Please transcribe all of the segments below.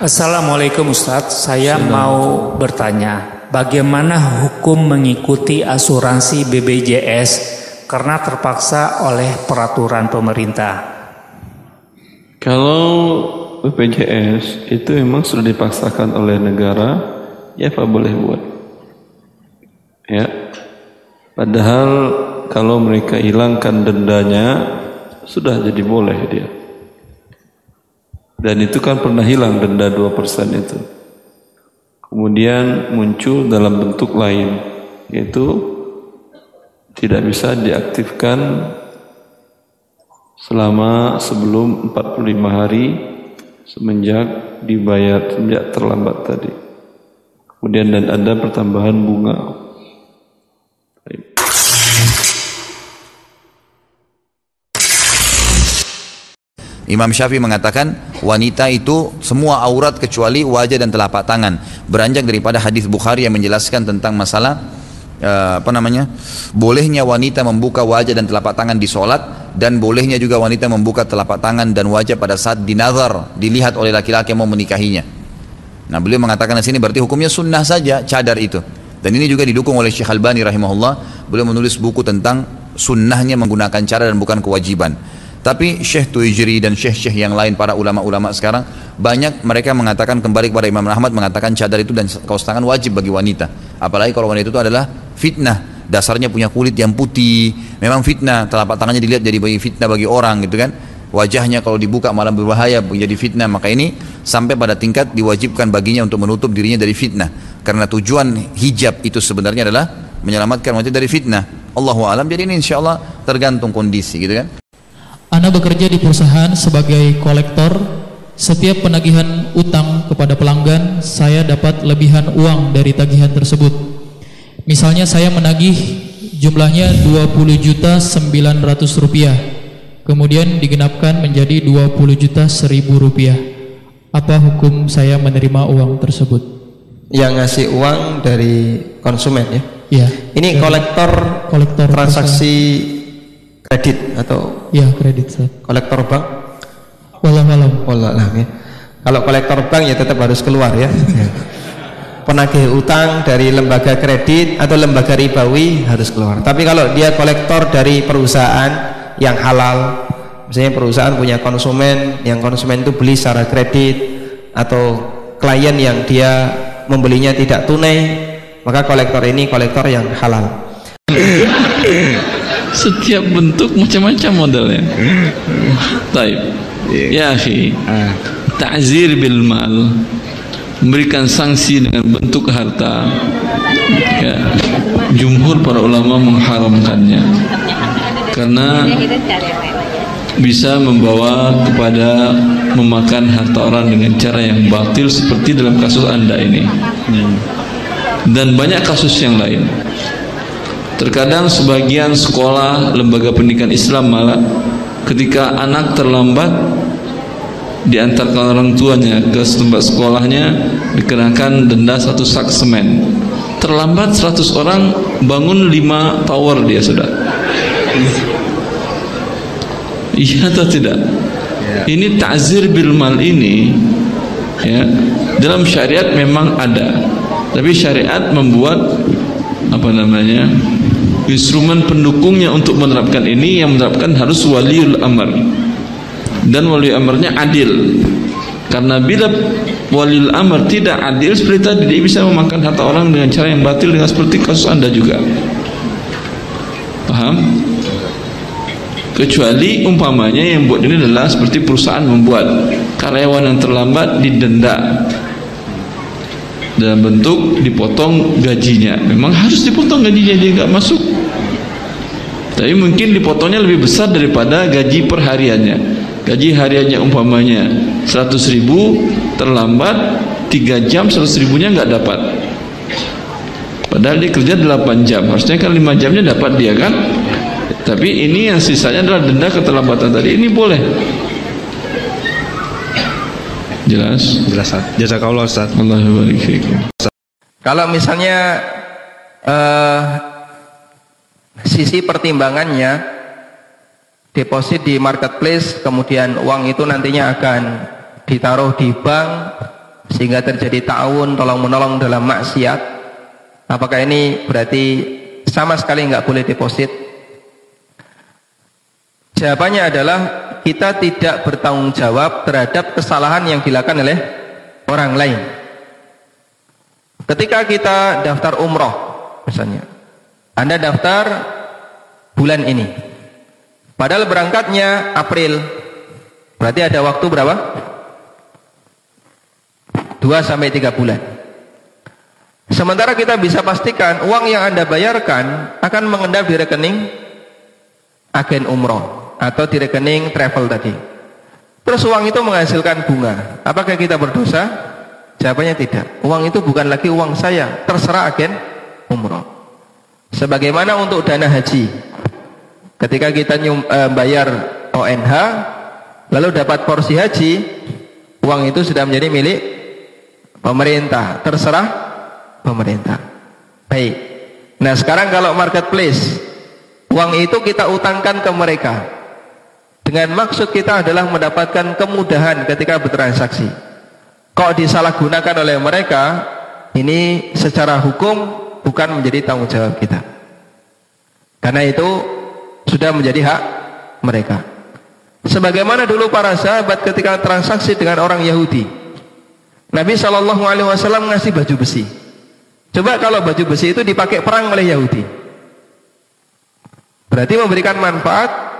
Assalamualaikum Ustadz, saya mau bertanya, bagaimana hukum mengikuti asuransi BPJS karena terpaksa oleh peraturan pemerintah? Kalau BPJS itu memang sudah dipaksakan oleh negara, ya apa boleh buat. Ya. Padahal kalau mereka hilangkan dendanya, sudah jadi boleh dia. Dan itu kan pernah hilang denda 2% itu. Kemudian muncul dalam bentuk lain, yaitu tidak bisa diaktifkan selama sebelum 45 hari semenjak dibayar semenjak terlambat tadi. Kemudian dan ada pertambahan bunga. Imam Syafi'i mengatakan wanita itu semua aurat kecuali wajah dan telapak tangan. Beranjak daripada hadis Bukhari yang menjelaskan tentang masalah uh, apa namanya? Bolehnya wanita membuka wajah dan telapak tangan di solat dan bolehnya juga wanita membuka telapak tangan dan wajah pada saat dinazar dilihat oleh laki-laki yang mau menikahinya. Nah, beliau mengatakan di sini berarti hukumnya sunnah saja cadar itu. Dan ini juga didukung oleh Syekh Albani rahimahullah. Beliau menulis buku tentang sunnahnya menggunakan cara dan bukan kewajiban. Tapi Syekh Tuijri dan Syekh-Syekh yang lain para ulama-ulama sekarang banyak mereka mengatakan kembali kepada Imam Ahmad mengatakan cadar itu dan kaos tangan wajib bagi wanita. Apalagi kalau wanita itu adalah fitnah. Dasarnya punya kulit yang putih, memang fitnah. Telapak tangannya dilihat jadi bagi fitnah bagi orang gitu kan. Wajahnya kalau dibuka malah berbahaya menjadi fitnah. Maka ini sampai pada tingkat diwajibkan baginya untuk menutup dirinya dari fitnah. Karena tujuan hijab itu sebenarnya adalah menyelamatkan wanita dari fitnah. Allahu alam. Jadi ini insya Allah tergantung kondisi gitu kan. Anda bekerja di perusahaan sebagai kolektor. Setiap penagihan utang kepada pelanggan, saya dapat lebihan uang dari tagihan tersebut. Misalnya saya menagih jumlahnya 20 juta 900 rupiah. Kemudian digenapkan menjadi 20 juta 1000 rupiah. Apa hukum saya menerima uang tersebut? Yang ngasih uang dari konsumen ya? Iya. Ini kolektor kolektor transaksi kredit atau? Ya kredit Ustaz. kolektor bank? Wallahualam. Wallahualam ya. Kalau kolektor bank ya tetap harus keluar ya. Penagih utang dari lembaga kredit atau lembaga ribawi harus keluar. Tapi kalau dia kolektor dari perusahaan yang halal misalnya perusahaan punya konsumen yang konsumen itu beli secara kredit atau klien yang dia membelinya tidak tunai maka kolektor ini kolektor yang halal Setiap bentuk macam-macam modelnya. Taib. Ya akhi. Ta'zir bil mal. Memberikan sanksi dengan bentuk harta. Ya. Jumhur para ulama mengharamkannya. Karena bisa membawa kepada memakan harta orang dengan cara yang batil seperti dalam kasus anda ini dan banyak kasus yang lain terkadang sebagian sekolah lembaga pendidikan Islam malah ketika anak terlambat diantarkan orang tuanya ke tempat sekolahnya dikenakan denda satu sak semen. Terlambat 100 orang bangun 5 tower dia sudah. Iya atau tidak? Ini ta'zir bil mal ini ya dalam syariat memang ada. Tapi syariat membuat apa namanya instrumen pendukungnya untuk menerapkan ini yang menerapkan harus waliul amr. Dan wali amarnya adil. Karena bila waliul amr tidak adil seperti tadi dia bisa memakan harta orang dengan cara yang batil dengan seperti kasus anda juga. Paham? Kecuali umpamanya yang buat ini adalah seperti perusahaan membuat karyawan yang terlambat didenda dalam bentuk dipotong gajinya. Memang harus dipotong gajinya dia nggak masuk. Tapi mungkin dipotongnya lebih besar daripada gaji perhariannya gaji hariannya umpamanya 100 ribu terlambat 3 jam 100 ribunya nggak dapat. Padahal dia kerja 8 jam. Harusnya kan 5 jamnya dapat dia kan? Tapi ini yang sisanya adalah denda keterlambatan tadi. Ini boleh jelas? Jelas jazakallah Ustaz. Allah barik kalau misalnya uh, sisi pertimbangannya deposit di marketplace kemudian uang itu nantinya akan ditaruh di bank sehingga terjadi ta'awun tolong menolong dalam maksiat apakah ini berarti sama sekali nggak boleh deposit? Jawabannya adalah kita tidak bertanggung jawab terhadap kesalahan yang dilakukan oleh orang lain ketika kita daftar umroh misalnya anda daftar bulan ini padahal berangkatnya April berarti ada waktu berapa? 2 sampai 3 bulan. Sementara kita bisa pastikan uang yang Anda bayarkan akan mengendap di rekening agen umroh atau di rekening travel tadi. Terus uang itu menghasilkan bunga. Apakah kita berdosa? Jawabannya tidak. Uang itu bukan lagi uang saya, terserah agen umroh. Sebagaimana untuk dana haji. Ketika kita nyum, e, bayar ONH, lalu dapat porsi haji, uang itu sudah menjadi milik pemerintah, terserah pemerintah. Baik. Nah, sekarang kalau marketplace, uang itu kita utangkan ke mereka. Dengan maksud kita adalah mendapatkan kemudahan ketika bertransaksi. Kok disalahgunakan oleh mereka, ini secara hukum bukan menjadi tanggung jawab kita. Karena itu sudah menjadi hak mereka. Sebagaimana dulu para sahabat ketika transaksi dengan orang Yahudi, Nabi Shallallahu Alaihi Wasallam ngasih baju besi. Coba kalau baju besi itu dipakai perang oleh Yahudi, berarti memberikan manfaat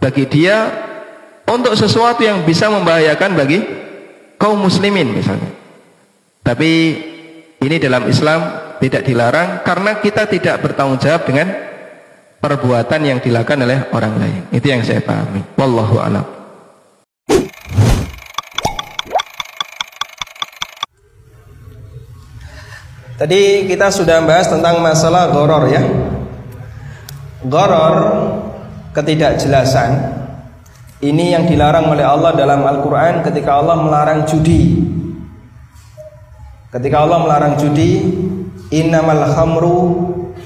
bagi dia untuk sesuatu yang bisa membahayakan bagi kaum muslimin misalnya. Tapi ini dalam Islam tidak dilarang karena kita tidak bertanggung jawab dengan perbuatan yang dilakukan oleh orang lain. Itu yang saya pahami. Wallahu a'lam. Tadi kita sudah bahas tentang masalah goror ya. Goror ketidakjelasan ini yang dilarang oleh Allah dalam Al-Quran ketika Allah melarang judi. Ketika Allah melarang judi, innamal khamru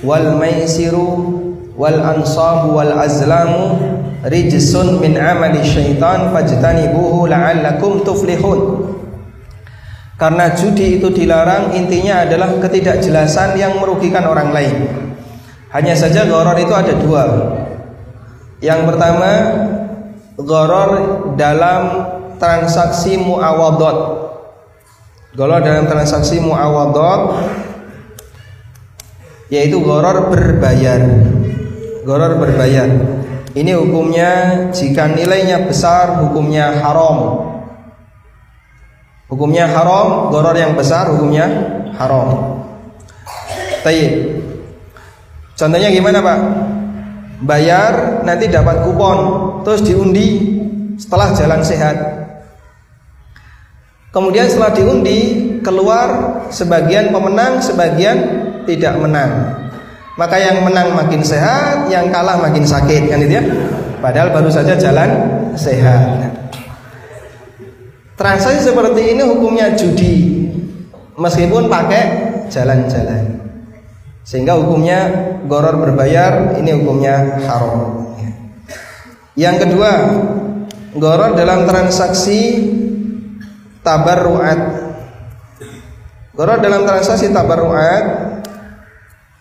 wal maisiru wal ansabu wal azlamu rijsun min amali syaitan fajtanibuhu la'allakum tuflihun. Karena judi itu dilarang intinya adalah ketidakjelasan yang merugikan orang lain. Hanya saja goror itu ada dua. Yang pertama goror dalam transaksi muawadot. Goror dalam transaksi muawadot yaitu goror berbayar. Goror berbayar. Ini hukumnya jika nilainya besar hukumnya haram Hukumnya haram, goror yang besar hukumnya haram. Tayyib. Contohnya gimana Pak? Bayar nanti dapat kupon, terus diundi setelah jalan sehat. Kemudian setelah diundi keluar sebagian pemenang, sebagian tidak menang. Maka yang menang makin sehat, yang kalah makin sakit kan itu ya. Padahal baru saja jalan sehat. Transaksi seperti ini hukumnya judi meskipun pakai jalan-jalan. Sehingga hukumnya goror berbayar ini hukumnya haram. Yang kedua, goror dalam transaksi tabarruat. Goror dalam transaksi tabarruat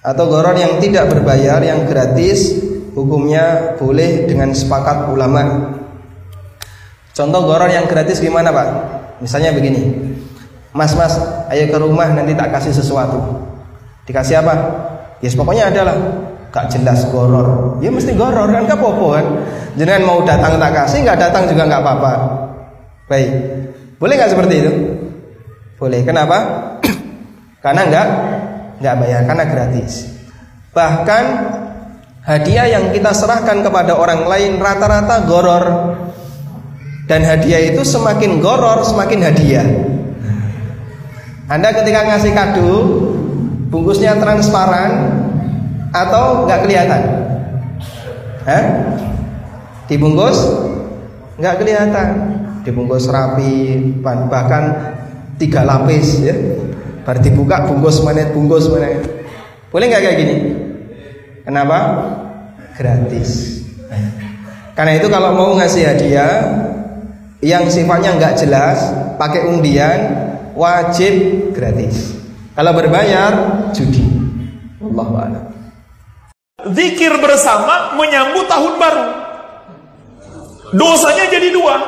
atau goror yang tidak berbayar yang gratis hukumnya boleh dengan sepakat ulama Contoh goror yang gratis gimana pak? Misalnya begini, Mas Mas, ayo ke rumah nanti tak kasih sesuatu. Dikasih apa? Ya yes, pokoknya adalah gak jelas goror. Ya mesti goror kan gak apa kan. Jangan mau datang tak kasih, nggak datang juga nggak apa-apa. Baik, boleh nggak seperti itu? Boleh. Kenapa? karena nggak nggak bayar, karena gratis. Bahkan hadiah yang kita serahkan kepada orang lain rata-rata goror dan hadiah itu semakin goror semakin hadiah Anda ketika ngasih kado bungkusnya transparan atau nggak kelihatan? Hah? dibungkus? Nggak kelihatan. Dibungkus rapi bahkan tiga lapis ya. Baru dibuka bungkus mana bungkus mana boleh nggak kayak gini? Kenapa? Gratis. Karena itu kalau mau ngasih hadiah yang sifatnya nggak jelas pakai undian wajib gratis. Kalau berbayar judi. Allahu a'lam. Zikir bersama menyambut tahun baru. Dosanya jadi dua.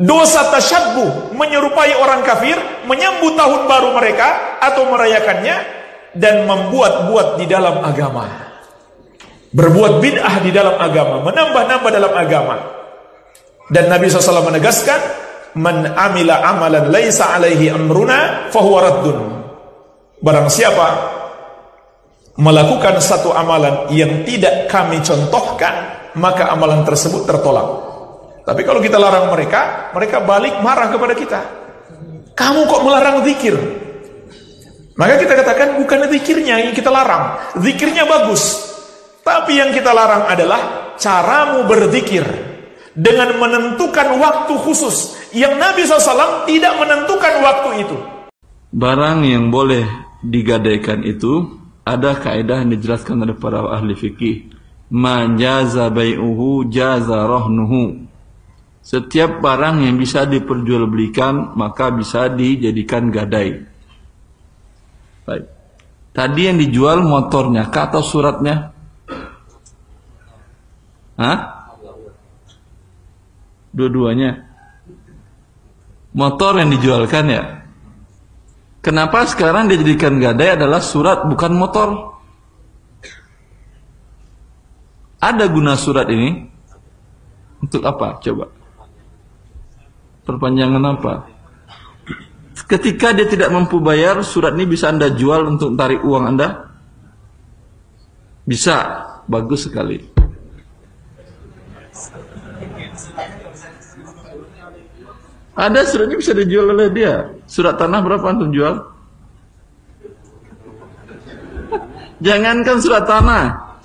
Dosa tasyabbuh menyerupai orang kafir, menyambut tahun baru mereka atau merayakannya dan membuat-buat di dalam agama. Berbuat bid'ah di dalam agama, menambah-nambah dalam agama. Dan Nabi SAW menegaskan, "Man amila amalan laisa alaihi amruna fahuwa raddun." Barang siapa melakukan satu amalan yang tidak kami contohkan, maka amalan tersebut tertolak. Tapi kalau kita larang mereka, mereka balik marah kepada kita. Kamu kok melarang zikir? Maka kita katakan bukan zikirnya yang kita larang. Zikirnya bagus. Tapi yang kita larang adalah caramu berzikir. Dengan menentukan waktu khusus. Yang Nabi SAW tidak menentukan waktu itu. Barang yang boleh digadaikan itu ada kaidah yang dijelaskan oleh para ahli fikih. Ma bai'uhu jaza rahnuhu. Setiap barang yang bisa diperjualbelikan maka bisa dijadikan gadai. Baik. Tadi yang dijual motornya kah atau suratnya? Hah? Dua-duanya. Motor yang dijualkan ya. Kenapa sekarang dijadikan gadai adalah surat bukan motor? Ada guna surat ini? Untuk apa? Coba perpanjangan apa? Ketika dia tidak mampu bayar, surat ini bisa Anda jual untuk tarik uang Anda? Bisa, bagus sekali. Ada surat ini bisa dijual oleh dia. Surat tanah berapa untuk jual? Jangankan surat tanah.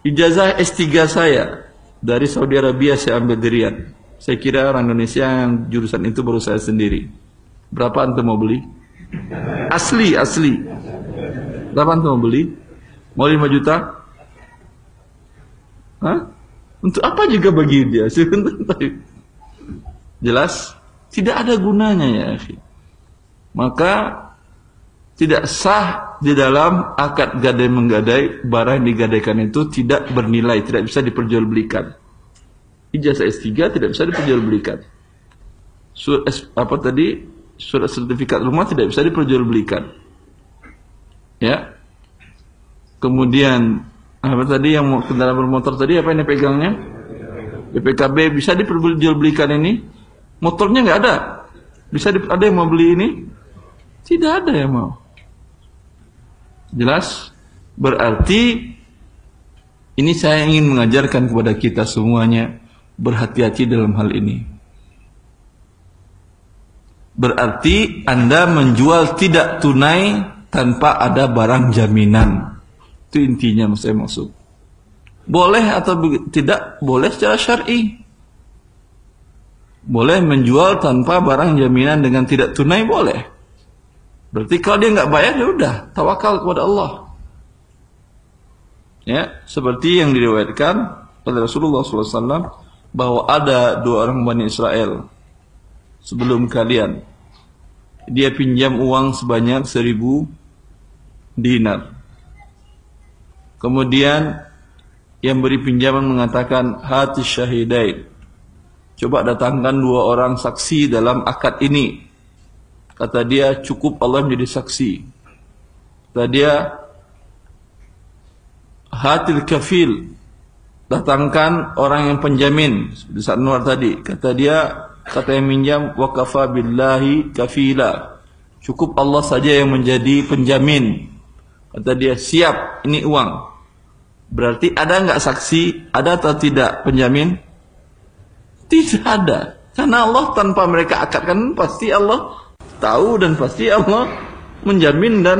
Ijazah S3 saya dari Saudi Arabia saya ambil di Riyadh. Saya kira orang Indonesia yang jurusan itu baru saya sendiri. Berapa antum mau beli? Asli, asli. Berapa antum mau beli? Mau 5 juta? Hah? Untuk apa juga bagi dia? Jelas? Tidak ada gunanya ya. Maka tidak sah di dalam akad gadai menggadai barang yang digadaikan itu tidak bernilai, tidak bisa diperjualbelikan ijazah S3 tidak bisa diperjualbelikan. Surat apa tadi? Surat sertifikat rumah tidak bisa diperjualbelikan. Ya. Kemudian apa tadi yang kendaraan bermotor tadi apa ini pegangnya? BPKB bisa diperjualbelikan ini? Motornya nggak ada. Bisa ada yang mau beli ini? Tidak ada yang mau. Jelas? Berarti ini saya ingin mengajarkan kepada kita semuanya berhati-hati dalam hal ini. Berarti Anda menjual tidak tunai tanpa ada barang jaminan. Itu intinya saya maksud. Boleh atau tidak? Boleh secara syar'i. Boleh menjual tanpa barang jaminan dengan tidak tunai boleh. Berarti kalau dia nggak bayar ya udah tawakal kepada Allah. Ya, seperti yang diriwayatkan oleh Rasulullah SAW bahwa ada dua orang Bani Israel sebelum kalian. Dia pinjam uang sebanyak seribu dinar. Kemudian yang beri pinjaman mengatakan hati syahidain. Coba datangkan dua orang saksi dalam akad ini. Kata dia cukup Allah menjadi saksi. Kata dia hatil kafil datangkan orang yang penjamin. Seperti saat Nuar tadi. Kata dia kata yang minjam wakafa billahi kafila. Cukup Allah saja yang menjadi penjamin. Kata dia siap ini uang. Berarti ada nggak saksi? Ada atau tidak penjamin? Tidak ada. Karena Allah tanpa mereka akadkan pasti Allah tahu dan pasti Allah menjamin dan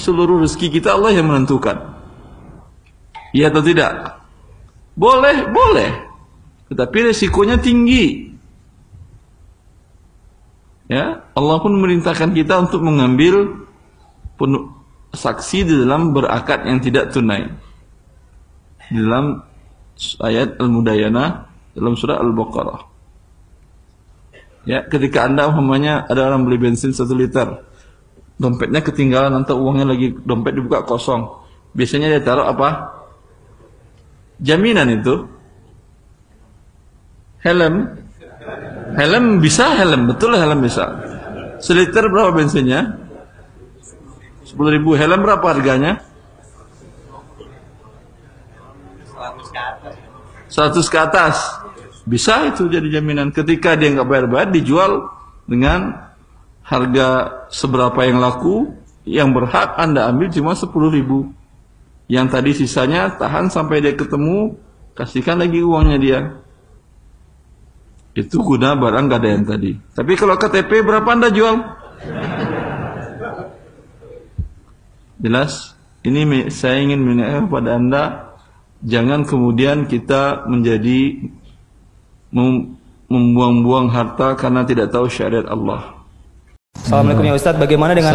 seluruh rezeki kita Allah yang menentukan ya atau tidak boleh, boleh. Tetapi resikonya tinggi. Ya, Allah pun memerintahkan kita untuk mengambil penuh, saksi di dalam berakad yang tidak tunai. Di dalam ayat Al-Mudayana dalam surah Al-Baqarah. Ya, ketika Anda umpamanya ada orang beli bensin satu liter, dompetnya ketinggalan atau uangnya lagi dompet dibuka kosong. Biasanya dia taruh apa? Jaminan itu. Helm. Helm bisa helm, betul helm bisa. Seliter berapa bensinnya? 10 ribu. Helm berapa harganya? 100 ke atas. Bisa itu jadi jaminan. Ketika dia nggak bayar-bayar, dijual dengan harga seberapa yang laku, yang berhak Anda ambil cuma 10 ribu. Yang tadi sisanya tahan sampai dia ketemu, kasihkan lagi uangnya dia. Itu guna barang gak ada yang tadi. Tapi kalau KTP berapa Anda jual? Jelas? Ini saya ingin mengingatkan kepada Anda jangan kemudian kita menjadi membuang-buang harta karena tidak tahu syariat Allah. Assalamualaikum ya Ustadz, bagaimana dengan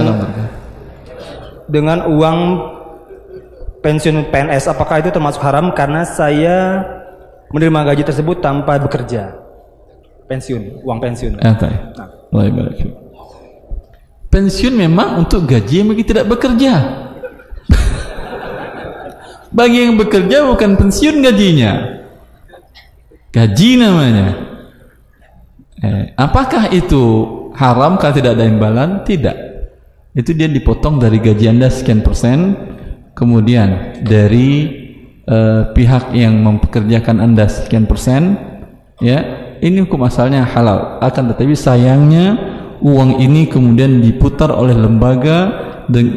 dengan uang pensiun PNS apakah itu termasuk haram karena saya menerima gaji tersebut tanpa bekerja? Pensiun, uang pensiun. Ya, nah. Pensiun memang untuk gaji yang bagi tidak bekerja. Bagi yang bekerja bukan pensiun gajinya. Gaji namanya. Eh, apakah itu haram kalau tidak ada imbalan? Tidak. Itu dia dipotong dari gaji Anda sekian persen, kemudian dari uh, pihak yang mempekerjakan Anda sekian persen, ya, ini hukum asalnya halal. Akan tetapi sayangnya uang ini kemudian diputar oleh lembaga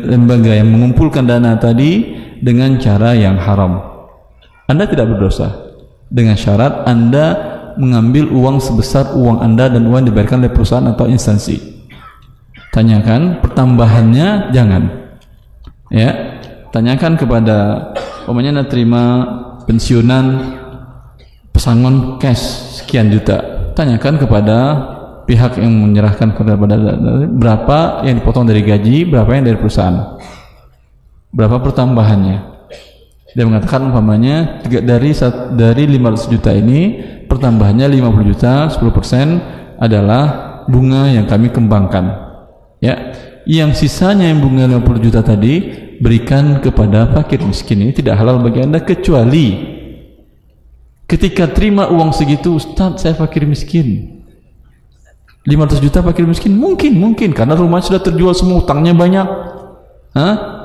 lembaga yang mengumpulkan dana tadi dengan cara yang haram. Anda tidak berdosa dengan syarat Anda mengambil uang sebesar uang Anda dan uang diberikan oleh perusahaan atau instansi. Tanyakan pertambahannya jangan. Ya, tanyakan kepada umpamanya Anda terima pensiunan pesangon cash sekian juta. Tanyakan kepada pihak yang menyerahkan kepada berapa yang dipotong dari gaji, berapa yang dari perusahaan berapa pertambahannya dia mengatakan umpamanya dari dari 500 juta ini pertambahannya 50 juta 10% adalah bunga yang kami kembangkan. Ya yang sisanya yang bunga 50 juta tadi berikan kepada fakir miskin ini tidak halal bagi anda kecuali ketika terima uang segitu Ustaz saya fakir miskin. 500 juta fakir miskin mungkin mungkin karena rumah sudah terjual semua utangnya banyak. Hah?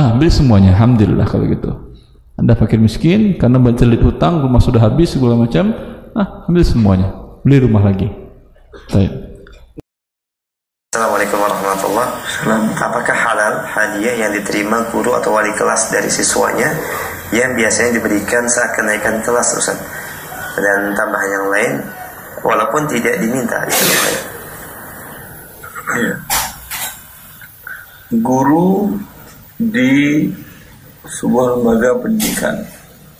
ah, ambil semuanya alhamdulillah kalau gitu anda fakir miskin karena terlilit hutang rumah sudah habis segala macam ah ambil semuanya beli rumah lagi Baik. Assalamualaikum warahmatullahi wabarakatuh. Apakah halal hadiah yang diterima guru atau wali kelas dari siswanya yang biasanya diberikan saat kenaikan kelas Ustaz? Dan tambahan yang lain walaupun tidak diminta itu ya. Guru di sebuah lembaga pendidikan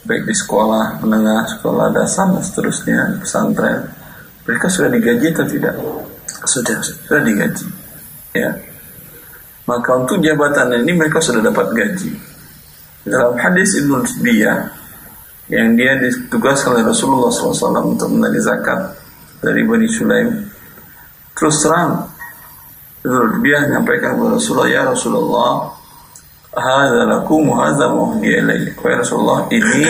baik di sekolah menengah, sekolah dasar dan seterusnya, pesantren. Mereka sudah digaji atau tidak? Sudah, sudah digaji. Ya. Maka untuk jabatan ini mereka sudah dapat gaji. Dalam hadis Ibnu Sibiyah yang dia ditugaskan oleh Rasulullah SAW untuk menarik zakat dari Bani Sulaim. Terus terang, dia menyampaikan kepada Rasulullah, ya Rasulullah, hadza lakum wa Wahai Rasulullah, ini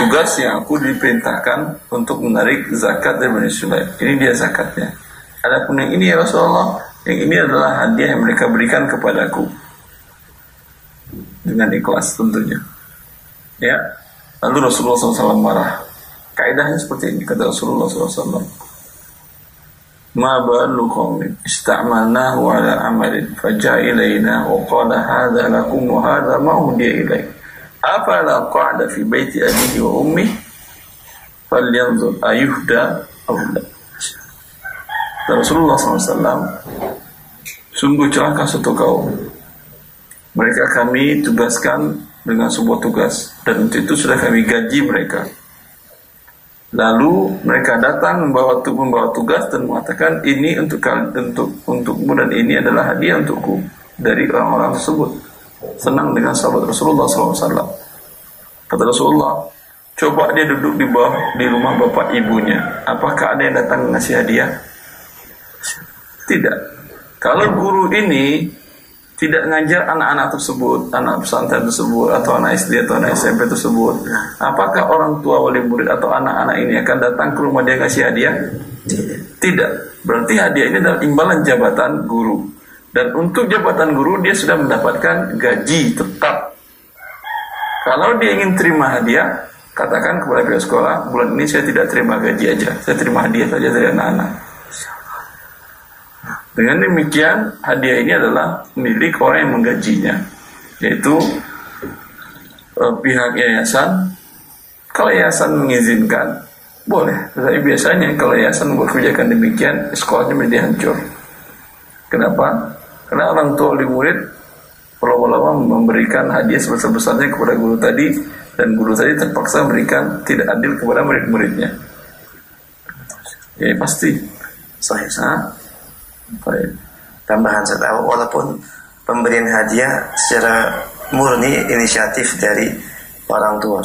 tugas yang aku diperintahkan untuk menarik zakat dari Bani Sulaim. Ini dia zakatnya. Adapun yang ini ya Rasulullah, yang ini adalah hadiah yang mereka berikan kepadaku. Dengan ikhlas tentunya. Ya. Lalu Rasulullah SAW marah. Kaidahnya seperti ini kata Rasulullah SAW ista'malnahu ala amalin faja'a ilaina wa qala hadha lakum wa hadha ma hudiya ilaik afala qa'da fi baiti abihi wa ummi? Falyanzur ayuhda aw la Rasulullah SAW sungguh celaka satu kaum. Mereka kami tugaskan dengan sebuah tugas dan itu sudah kami gaji mereka Lalu mereka datang membawa membawa tugas dan mengatakan ini untuk untuk untukmu dan ini adalah hadiah untukku dari orang-orang tersebut. Senang dengan sahabat Rasulullah SAW. Kata Rasulullah, coba dia duduk di bawah di rumah bapak ibunya. Apakah ada yang datang ngasih hadiah? Tidak. Kalau guru ini tidak ngajar anak-anak tersebut, anak pesantren tersebut, atau anak SD atau anak SMP tersebut, apakah orang tua wali murid atau anak-anak ini akan datang ke rumah dia kasih hadiah? Tidak. Berarti hadiah ini adalah imbalan jabatan guru. Dan untuk jabatan guru dia sudah mendapatkan gaji tetap. Kalau dia ingin terima hadiah, katakan kepada pihak sekolah, bulan ini saya tidak terima gaji aja, saya terima hadiah saja dari anak-anak. Dengan demikian hadiah ini adalah milik orang yang menggajinya, yaitu eh, pihak yayasan. Kalau yayasan mengizinkan, boleh. Tapi biasanya kalau yayasan berkebijakan demikian, sekolahnya menjadi hancur. Kenapa? Karena orang tua wali murid lama-lama memberikan hadiah sebesar-besarnya kepada guru tadi dan guru tadi terpaksa memberikan tidak adil kepada murid-muridnya. Ya pasti. Sahih. Tambahan saya tahu walaupun pemberian hadiah secara murni inisiatif dari orang tua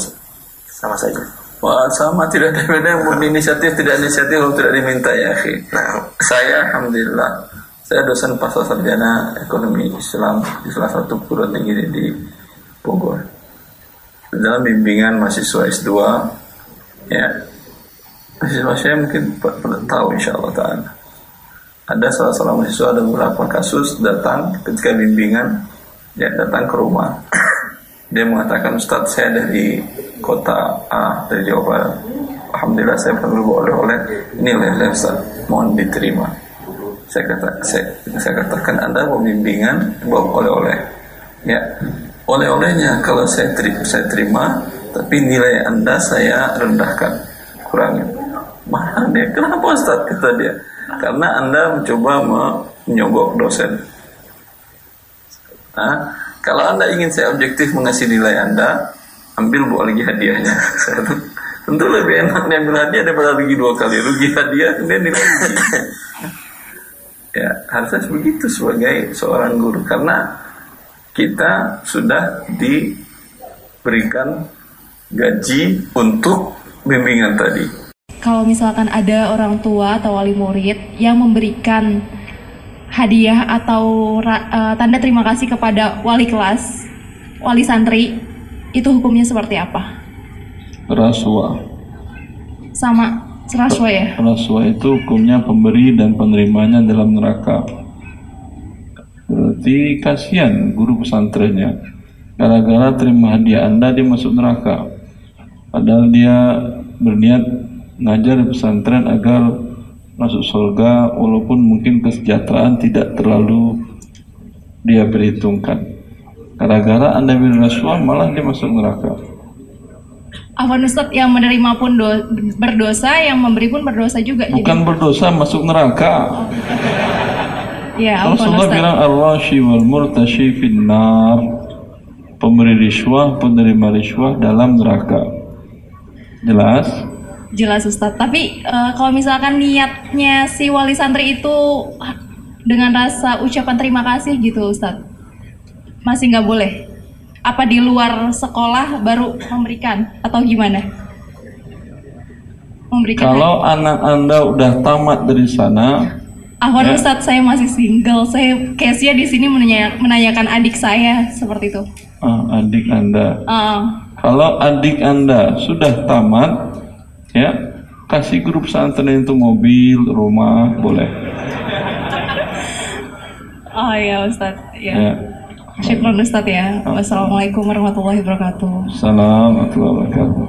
sama saja. Wah, sama tidak ada beda yang murni inisiatif tidak inisiatif kalau tidak diminta ya, akhi. Nah, Saya alhamdulillah saya dosen pasca sarjana ekonomi Islam di salah satu perguruan tinggi di Bogor. Dalam bimbingan mahasiswa S2 ya mahasiswa saya mungkin tahu insya Allah ta'ala ada salah seorang mahasiswa ada beberapa kasus datang ketika bimbingan ya datang ke rumah. Dia mengatakan Ustadz saya dari kota A dari Jawa Barat. Alhamdulillah saya perlu oleh-oleh ini oleh Ustaz mohon diterima. Saya kata saya, saya katakan anda mau bimbingan bawa oleh-oleh. Ya oleh-olehnya kalau saya terima, saya terima tapi nilai anda saya rendahkan kurangin. Mana dia. Kenapa Ustaz kata dia karena Anda mencoba menyogok dosen. Nah, kalau Anda ingin saya objektif mengasih nilai Anda, ambil buat lagi hadiahnya. Tentu lebih enak ambil hadiah daripada rugi dua kali. Rugi hadiah, kemudian nilai Ya, harusnya begitu sebagai seorang guru. Karena kita sudah diberikan gaji untuk bimbingan tadi kalau misalkan ada orang tua atau wali murid yang memberikan hadiah atau uh, tanda terima kasih kepada wali kelas, wali santri, itu hukumnya seperti apa? Rasuah. Sama rasuah ya? Rasuah itu hukumnya pemberi dan penerimanya dalam neraka. Berarti kasihan guru pesantrennya. Gara-gara terima hadiah Anda dia masuk neraka. Padahal dia berniat ngajar di pesantren agar masuk surga walaupun mungkin kesejahteraan tidak terlalu dia perhitungkan. Gara-gara anda beri rasuah malah dia masuk neraka. Afwan Ustaz yang menerima pun do, berdosa yang memberi pun berdosa juga bukan jadi. berdosa masuk neraka. Ya, Rasulullah Ustaz. bilang ar-rashi wal murtashi finnar. Pemberi riswah penerima riswah dalam neraka. Jelas Jelas Ustadz. Tapi uh, kalau misalkan niatnya si wali santri itu dengan rasa ucapan terima kasih gitu Ustadz, masih nggak boleh? Apa di luar sekolah baru memberikan atau gimana? Memberikan kalau lagi. anak anda udah tamat dari sana, Ahwan ya. Ustadz saya masih single. Saya case-nya di sini menanya, menanyakan adik saya seperti itu. Ah, adik anda. Uh. Kalau adik anda sudah tamat, ya kasih grup pesantren itu mobil rumah boleh. Oh ya Ustaz. Ya, ya. Syukur Ustaz ya. Wassalamualaikum warahmatullahi wabarakatuh. Assalamualaikum warahmatullahi wabarakatuh.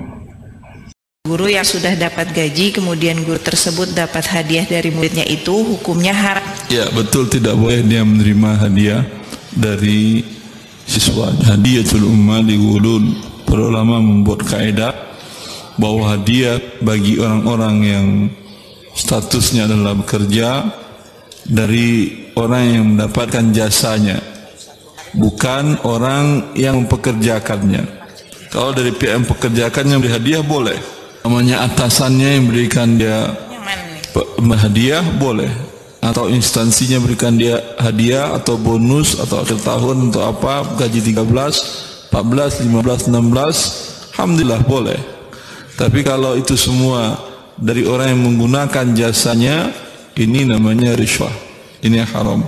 Guru yang sudah dapat gaji kemudian guru tersebut dapat hadiah dari muridnya itu hukumnya haram. Ya betul tidak boleh dia menerima hadiah dari siswa. Hadiatul umma li Para ulama membuat kaidah bahwa hadiah bagi orang-orang yang statusnya adalah bekerja dari orang yang mendapatkan jasanya bukan orang yang mempekerjakannya kalau dari pihak yang mempekerjakannya beri hadiah boleh. Namanya atasannya yang berikan dia hadiah boleh. Atau instansinya berikan dia hadiah atau bonus atau akhir tahun atau apa gaji 13 14 15 16 alhamdulillah boleh tapi kalau itu semua dari orang yang menggunakan jasanya, Ini namanya riswah. Ini haram.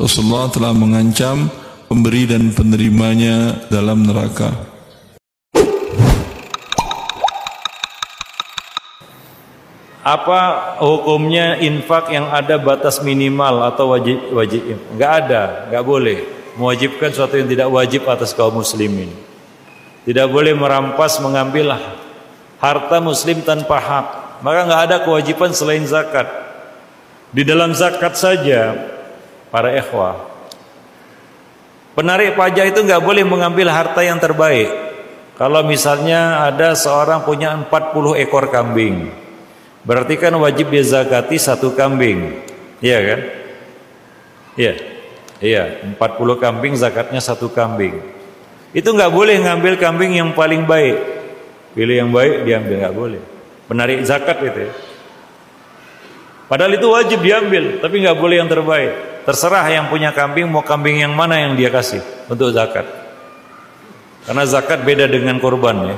Rasulullah telah mengancam pemberi dan penerimanya dalam neraka. Apa hukumnya infak yang ada batas minimal atau wajib wajib? Enggak ada, enggak boleh. Mewajibkan sesuatu yang tidak wajib atas kaum muslimin. Tidak boleh merampas mengambil harta muslim tanpa hak. Maka enggak ada kewajiban selain zakat. Di dalam zakat saja para ikhwah penarik pajak itu enggak boleh mengambil harta yang terbaik. Kalau misalnya ada seorang punya 40 ekor kambing, Berarti kan wajib dia zakati satu kambing. Iya kan? Iya. Iya, 40 kambing zakatnya satu kambing. Itu nggak boleh ngambil kambing yang paling baik. Pilih yang baik diambil nggak boleh. Penarik zakat itu ya. Padahal itu wajib diambil, tapi nggak boleh yang terbaik. Terserah yang punya kambing mau kambing yang mana yang dia kasih untuk zakat. Karena zakat beda dengan korban ya.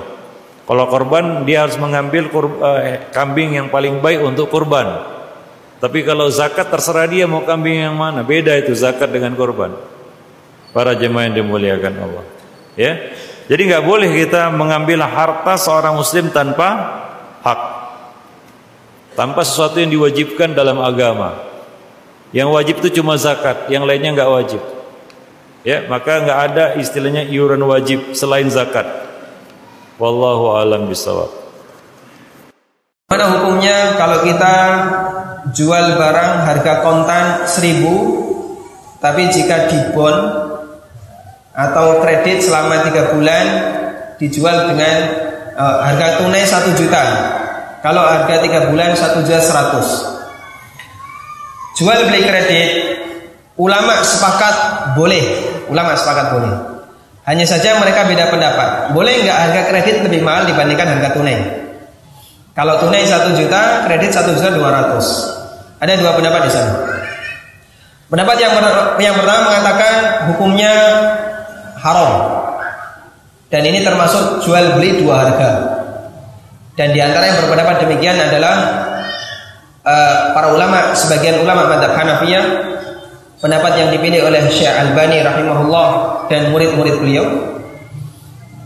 Kalau korban dia harus mengambil uh, kambing yang paling baik untuk korban. Tapi kalau zakat terserah dia mau kambing yang mana. Beda itu zakat dengan korban. Para jemaah yang dimuliakan Allah. Ya. Jadi nggak boleh kita mengambil harta seorang muslim tanpa hak. Tanpa sesuatu yang diwajibkan dalam agama. Yang wajib itu cuma zakat, yang lainnya nggak wajib. Ya, maka nggak ada istilahnya iuran wajib selain zakat. Wallahu alam bisawab. Mana hukumnya kalau kita jual barang harga kontan 1000 tapi jika dibon atau kredit selama tiga bulan dijual dengan uh, harga tunai satu juta kalau harga tiga bulan satu juta seratus jual beli kredit ulama sepakat boleh ulama sepakat boleh hanya saja mereka beda pendapat. Boleh nggak harga kredit lebih mahal dibandingkan harga tunai? Kalau tunai satu juta, kredit satu juta dua ratus. Ada dua pendapat di sana. Pendapat yang, yang pertama mengatakan hukumnya haram. Dan ini termasuk jual beli dua harga. Dan di antara yang berpendapat demikian adalah uh, para ulama, sebagian ulama madhab Hanafiyah pendapat yang dipilih oleh Syekh Albani rahimahullah dan murid-murid beliau.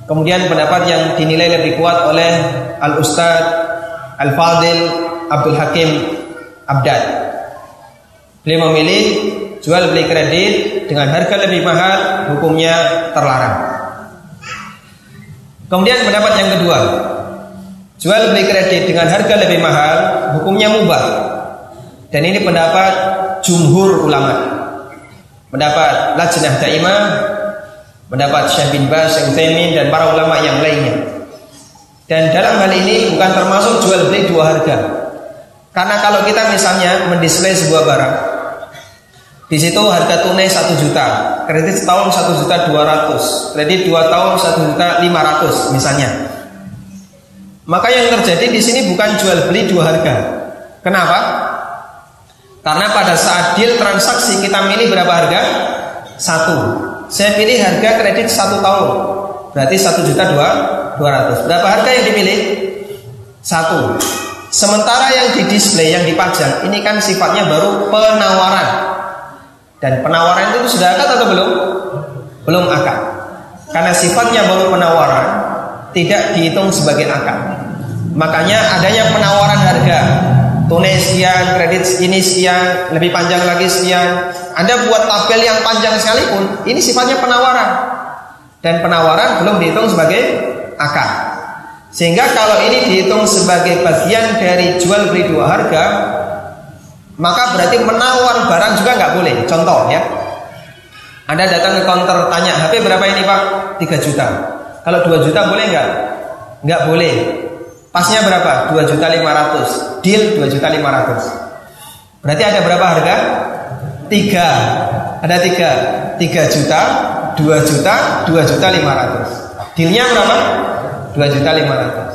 Kemudian pendapat yang dinilai lebih kuat oleh Al Ustad Al Fadil Abdul Hakim Abdad. Beliau memilih jual beli kredit dengan harga lebih mahal hukumnya terlarang. Kemudian pendapat yang kedua, jual beli kredit dengan harga lebih mahal hukumnya mubah. Dan ini pendapat jumhur ulama mendapat lajnah daimah, mendapat Syekh bin Bas, Syekh Utsaimin dan para ulama yang lainnya. Dan dalam hal ini bukan termasuk jual beli dua harga. Karena kalau kita misalnya mendisplay sebuah barang, di situ harga tunai satu juta, kredit setahun satu juta dua ratus, kredit dua tahun satu juta lima ratus misalnya. Maka yang terjadi di sini bukan jual beli dua harga. Kenapa? Karena pada saat deal transaksi kita milih berapa harga? Satu. Saya pilih harga kredit satu tahun. Berarti satu juta dua dua ratus. Berapa harga yang dipilih? Satu. Sementara yang di display yang dipajang ini kan sifatnya baru penawaran. Dan penawaran itu sudah akad atau belum? Belum akad. Karena sifatnya baru penawaran, tidak dihitung sebagai akad. Makanya adanya penawaran harga tunai sekian, kredit ini sekian, lebih panjang lagi sekian. Anda buat tabel yang panjang sekalipun, ini sifatnya penawaran. Dan penawaran belum dihitung sebagai akad. Sehingga kalau ini dihitung sebagai bagian dari jual beli dua harga, maka berarti menawar barang juga nggak boleh. Contoh ya, Anda datang ke counter tanya HP berapa ini Pak? 3 juta. Kalau 2 juta boleh nggak? Nggak boleh. Pasnya berapa? 2 juta 500. Deal 2 juta 500. Berarti ada berapa harga? 3. Ada 3. 3 juta, 2 juta, 2 juta 500. Dealnya berapa? 2 juta 500.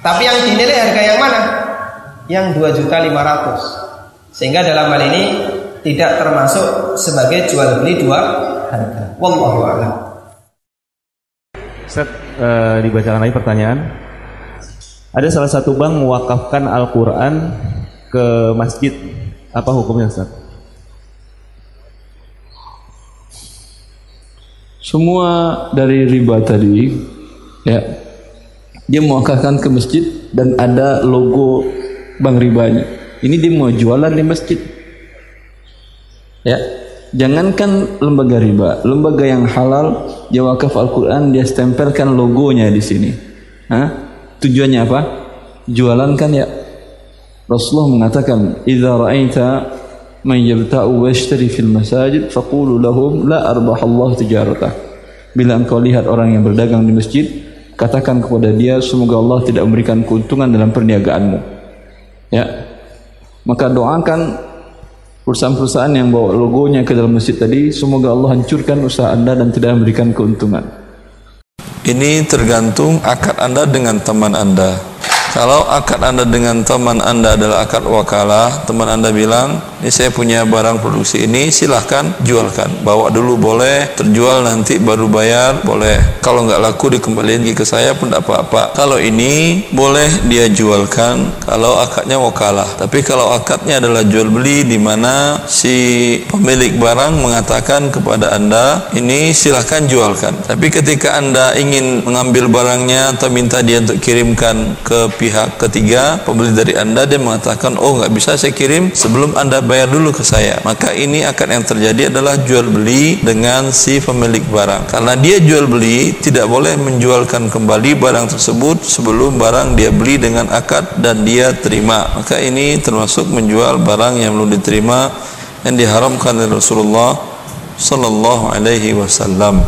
Tapi yang dinilai harga yang mana? Yang 2 juta 500. Sehingga dalam hal ini tidak termasuk sebagai jual beli dua harga. Wallahu a'lam. Ustaz, uh, dibacakan lagi pertanyaan. Ada salah satu bank mewakafkan Al-Quran ke masjid apa hukumnya Ustaz? Semua dari riba tadi ya dia mewakafkan ke masjid dan ada logo bank ribanya. Ini dia mau jualan di masjid. Ya, jangankan lembaga riba, lembaga yang halal dia wakaf Al-Qur'an dia stempelkan logonya di sini. Hah? Tujuannya apa? Jualan kan ya. Rasulullah mengatakan, "Idza ra'aita man yabta'u wa yashtari fil masajid faqulu lahum la arbahallahu tijaratah." Bila engkau lihat orang yang berdagang di masjid, katakan kepada dia semoga Allah tidak memberikan keuntungan dalam perniagaanmu. Ya. Maka doakan perusahaan-perusahaan yang bawa logonya ke dalam masjid tadi, semoga Allah hancurkan usaha Anda dan tidak memberikan keuntungan. Ini tergantung akad Anda dengan teman Anda. Kalau akad Anda dengan teman Anda adalah akad wakalah, teman Anda bilang, ini saya punya barang produksi ini, silahkan jualkan. Bawa dulu boleh, terjual nanti baru bayar, boleh. Kalau nggak laku dikembalikan ke saya pun tidak apa-apa. Kalau ini boleh dia jualkan, kalau akadnya wakalah. Tapi kalau akadnya adalah jual beli, di mana si pemilik barang mengatakan kepada Anda, ini silahkan jualkan. Tapi ketika Anda ingin mengambil barangnya atau minta dia untuk kirimkan ke pihak ketiga pembeli dari anda dia mengatakan oh nggak bisa saya kirim sebelum anda bayar dulu ke saya. Maka ini akan yang terjadi adalah jual beli dengan si pemilik barang. Karena dia jual beli tidak boleh menjualkan kembali barang tersebut sebelum barang dia beli dengan akad dan dia terima. Maka ini termasuk menjual barang yang belum diterima yang diharamkan oleh Rasulullah sallallahu alaihi wasallam.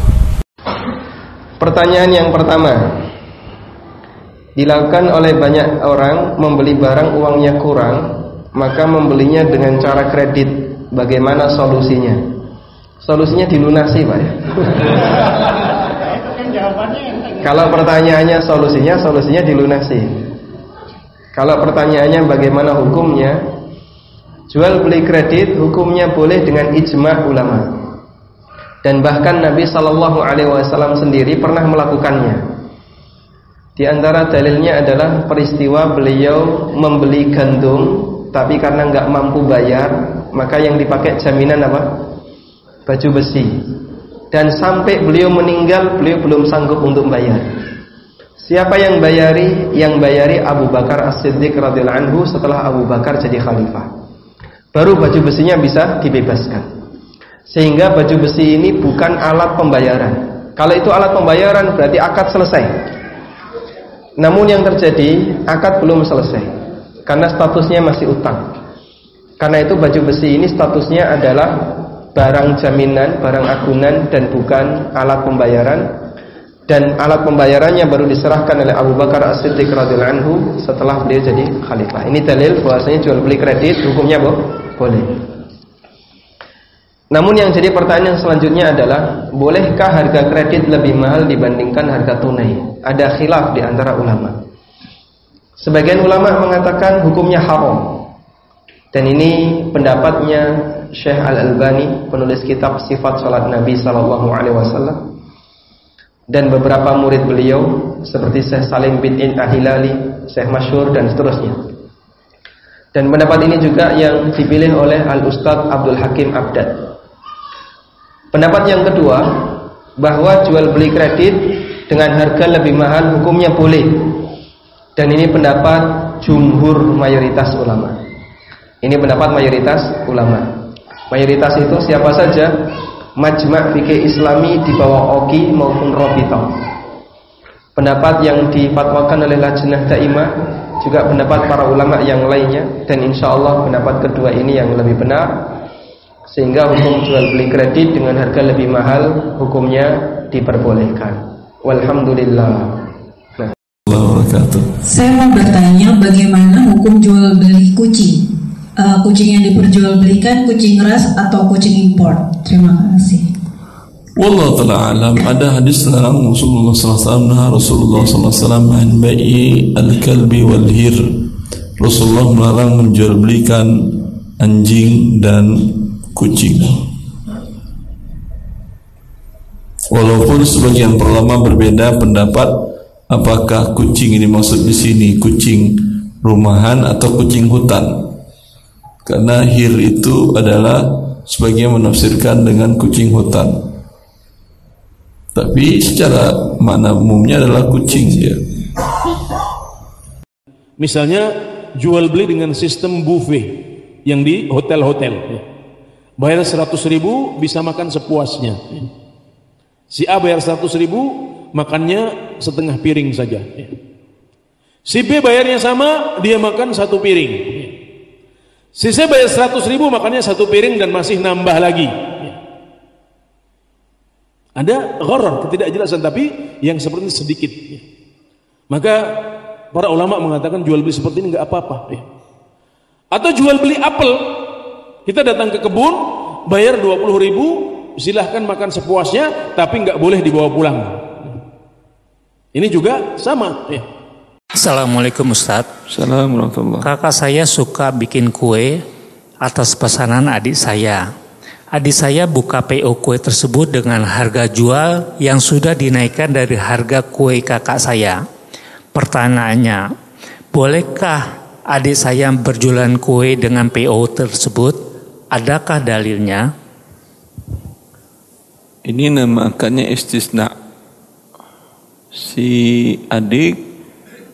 Pertanyaan yang pertama, dilakukan oleh banyak orang membeli barang uangnya kurang maka membelinya dengan cara kredit. Bagaimana solusinya? Solusinya dilunasi Pak. Ya kalau pertanyaannya solusinya solusinya dilunasi. Kalau pertanyaannya bagaimana hukumnya? Jual beli kredit hukumnya boleh dengan ijma ulama. Dan bahkan Nabi Shallallahu Alaihi Wasallam sendiri pernah melakukannya di antara dalilnya adalah peristiwa beliau membeli gandum tapi karena nggak mampu bayar, maka yang dipakai jaminan apa? Baju besi. Dan sampai beliau meninggal, beliau belum sanggup untuk bayar. Siapa yang bayari? Yang bayari Abu Bakar As-Siddiq radhiyallahu anhu setelah Abu Bakar jadi khalifah. Baru baju besinya bisa dibebaskan. Sehingga baju besi ini bukan alat pembayaran. Kalau itu alat pembayaran berarti akad selesai. Namun yang terjadi akad belum selesai karena statusnya masih utang. Karena itu baju besi ini statusnya adalah barang jaminan, barang agunan dan bukan alat pembayaran. Dan alat pembayarannya baru diserahkan oleh Abu Bakar As-Siddiq radhiyallahu anhu setelah beliau jadi khalifah. Ini dalil bahwasanya jual beli kredit hukumnya boh? boleh. Namun yang jadi pertanyaan selanjutnya adalah bolehkah harga kredit lebih mahal dibandingkan harga tunai? Ada khilaf di antara ulama. Sebagian ulama mengatakan hukumnya haram. Dan ini pendapatnya Syekh Al-Albani, penulis kitab Sifat Salat Nabi sallallahu alaihi wasallam. Dan beberapa murid beliau seperti Syekh Salim bin In Ahilali, Syekh Masyur dan seterusnya. Dan pendapat ini juga yang dipilih oleh Al-Ustadz Abdul Hakim Abdad Pendapat yang kedua, bahwa jual beli kredit dengan harga lebih mahal hukumnya boleh. Dan ini pendapat jumhur mayoritas ulama. Ini pendapat mayoritas ulama. Mayoritas itu siapa saja? Majma' fikih Islami di bawah OKI maupun Robito. Pendapat yang difatwakan oleh Lajnah Daimah juga pendapat para ulama yang lainnya dan insya Allah pendapat kedua ini yang lebih benar sehingga hukum jual beli kredit dengan harga lebih mahal hukumnya diperbolehkan. Walhamdulillah. Nah. Saya mau bertanya bagaimana hukum jual beli kucing? Uh, kucing yang diperjualbelikan kucing ras atau kucing impor? Terima kasih. Wallah taala alam ada hadis tentang Rasulullah SAW nah Rasulullah SAW an bayi al-kalbi wal hir Rasulullah melarang menjual belikan anjing dan kucing. Walaupun sebagian ulama berbeda pendapat apakah kucing ini maksud di sini kucing rumahan atau kucing hutan. karena hir itu adalah sebagian menafsirkan dengan kucing hutan tapi secara makna umumnya adalah kucing dia misalnya jual beli dengan sistem buffet yang di hotel-hotel ya. Bayar 100 ribu bisa makan sepuasnya. Si A bayar 100 ribu makannya setengah piring saja. Si B bayarnya sama dia makan satu piring. Si C bayar 100 ribu makannya satu piring dan masih nambah lagi. Ada gharar ketidakjelasan tapi yang seperti ini sedikit. Maka para ulama mengatakan jual beli seperti ini nggak apa-apa. Atau jual beli apel kita datang ke kebun bayar 20 ribu silahkan makan sepuasnya tapi nggak boleh dibawa pulang ini juga sama ya. Assalamualaikum Ustadz Assalamualaikum Kakak saya suka bikin kue atas pesanan adik saya Adik saya buka PO kue tersebut dengan harga jual yang sudah dinaikkan dari harga kue kakak saya Pertanyaannya, bolehkah adik saya berjualan kue dengan PO tersebut? Adakah dalilnya? Ini namakannya istisna. Si adik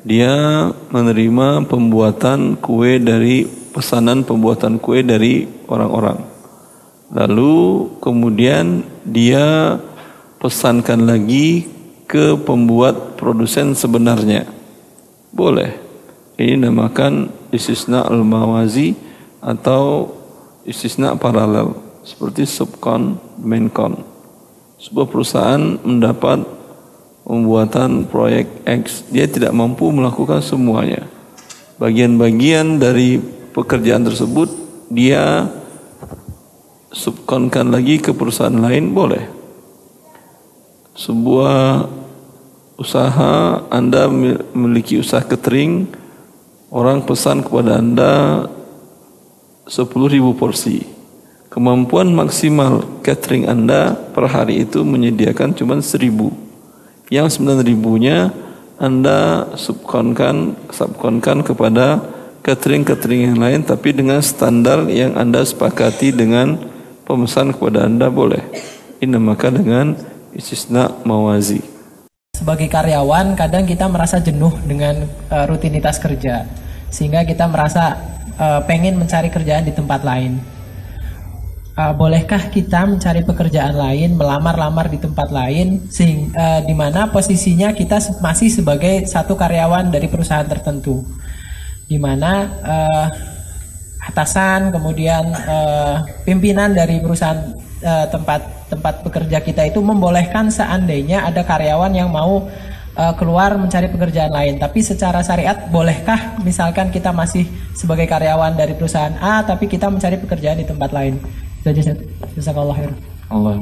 dia menerima pembuatan kue dari pesanan pembuatan kue dari orang-orang. Lalu kemudian dia pesankan lagi ke pembuat produsen sebenarnya. Boleh. Ini namakan istisna al-mawazi atau istisna paralel seperti subkon, mainkon sebuah perusahaan mendapat pembuatan proyek X, dia tidak mampu melakukan semuanya. Bagian-bagian dari pekerjaan tersebut dia subkonkan lagi ke perusahaan lain boleh. Sebuah usaha Anda memiliki usaha catering, orang pesan kepada Anda 10.000 porsi kemampuan maksimal catering Anda per hari itu menyediakan cuma seribu. Yang sembilan ribunya Anda subkonkan, subkonkan kepada catering-catering yang lain tapi dengan standar yang Anda sepakati dengan pemesan kepada Anda boleh. Ini maka dengan istisna mawazi. Sebagai karyawan kadang kita merasa jenuh dengan uh, rutinitas kerja sehingga kita merasa uh, pengen mencari kerjaan di tempat lain. Uh, bolehkah kita mencari pekerjaan lain, melamar-lamar di tempat lain, uh, di mana posisinya kita masih sebagai satu karyawan dari perusahaan tertentu, di mana uh, atasan, kemudian uh, pimpinan dari perusahaan uh, tempat tempat bekerja kita itu membolehkan seandainya ada karyawan yang mau uh, keluar mencari pekerjaan lain. Tapi secara syariat bolehkah misalkan kita masih sebagai karyawan dari perusahaan A tapi kita mencari pekerjaan di tempat lain? Jazakallah khair. Allah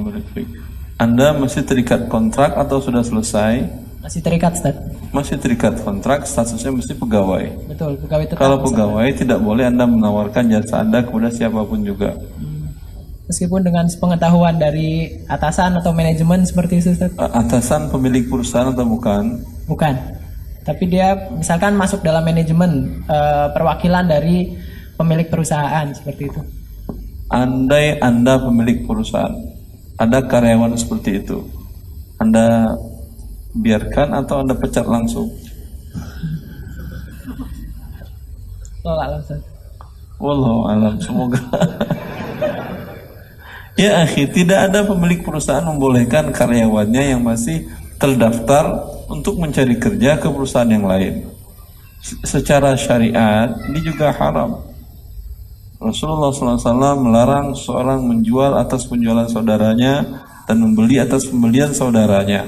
Anda masih terikat kontrak atau sudah selesai? Masih terikat, Ustaz. Masih terikat kontrak, statusnya mesti pegawai. Betul, pegawai tetap. Kalau pegawai tidak boleh Anda menawarkan jasa Anda kepada siapa pun juga. Hmm. Meskipun dengan pengetahuan dari atasan atau manajemen seperti itu, Ustaz. Atasan pemilik perusahaan atau bukan? Bukan. Tapi dia misalkan masuk dalam manajemen uh, perwakilan dari pemilik perusahaan seperti itu. Andai Anda pemilik perusahaan, ada karyawan seperti itu, Anda biarkan atau Anda pecat langsung? Wallahu alam. Semoga. ya akhi, tidak ada pemilik perusahaan membolehkan karyawannya yang masih terdaftar untuk mencari kerja ke perusahaan yang lain. Secara syariat ini juga haram. Rasulullah SAW melarang seorang menjual atas penjualan saudaranya dan membeli atas pembelian saudaranya.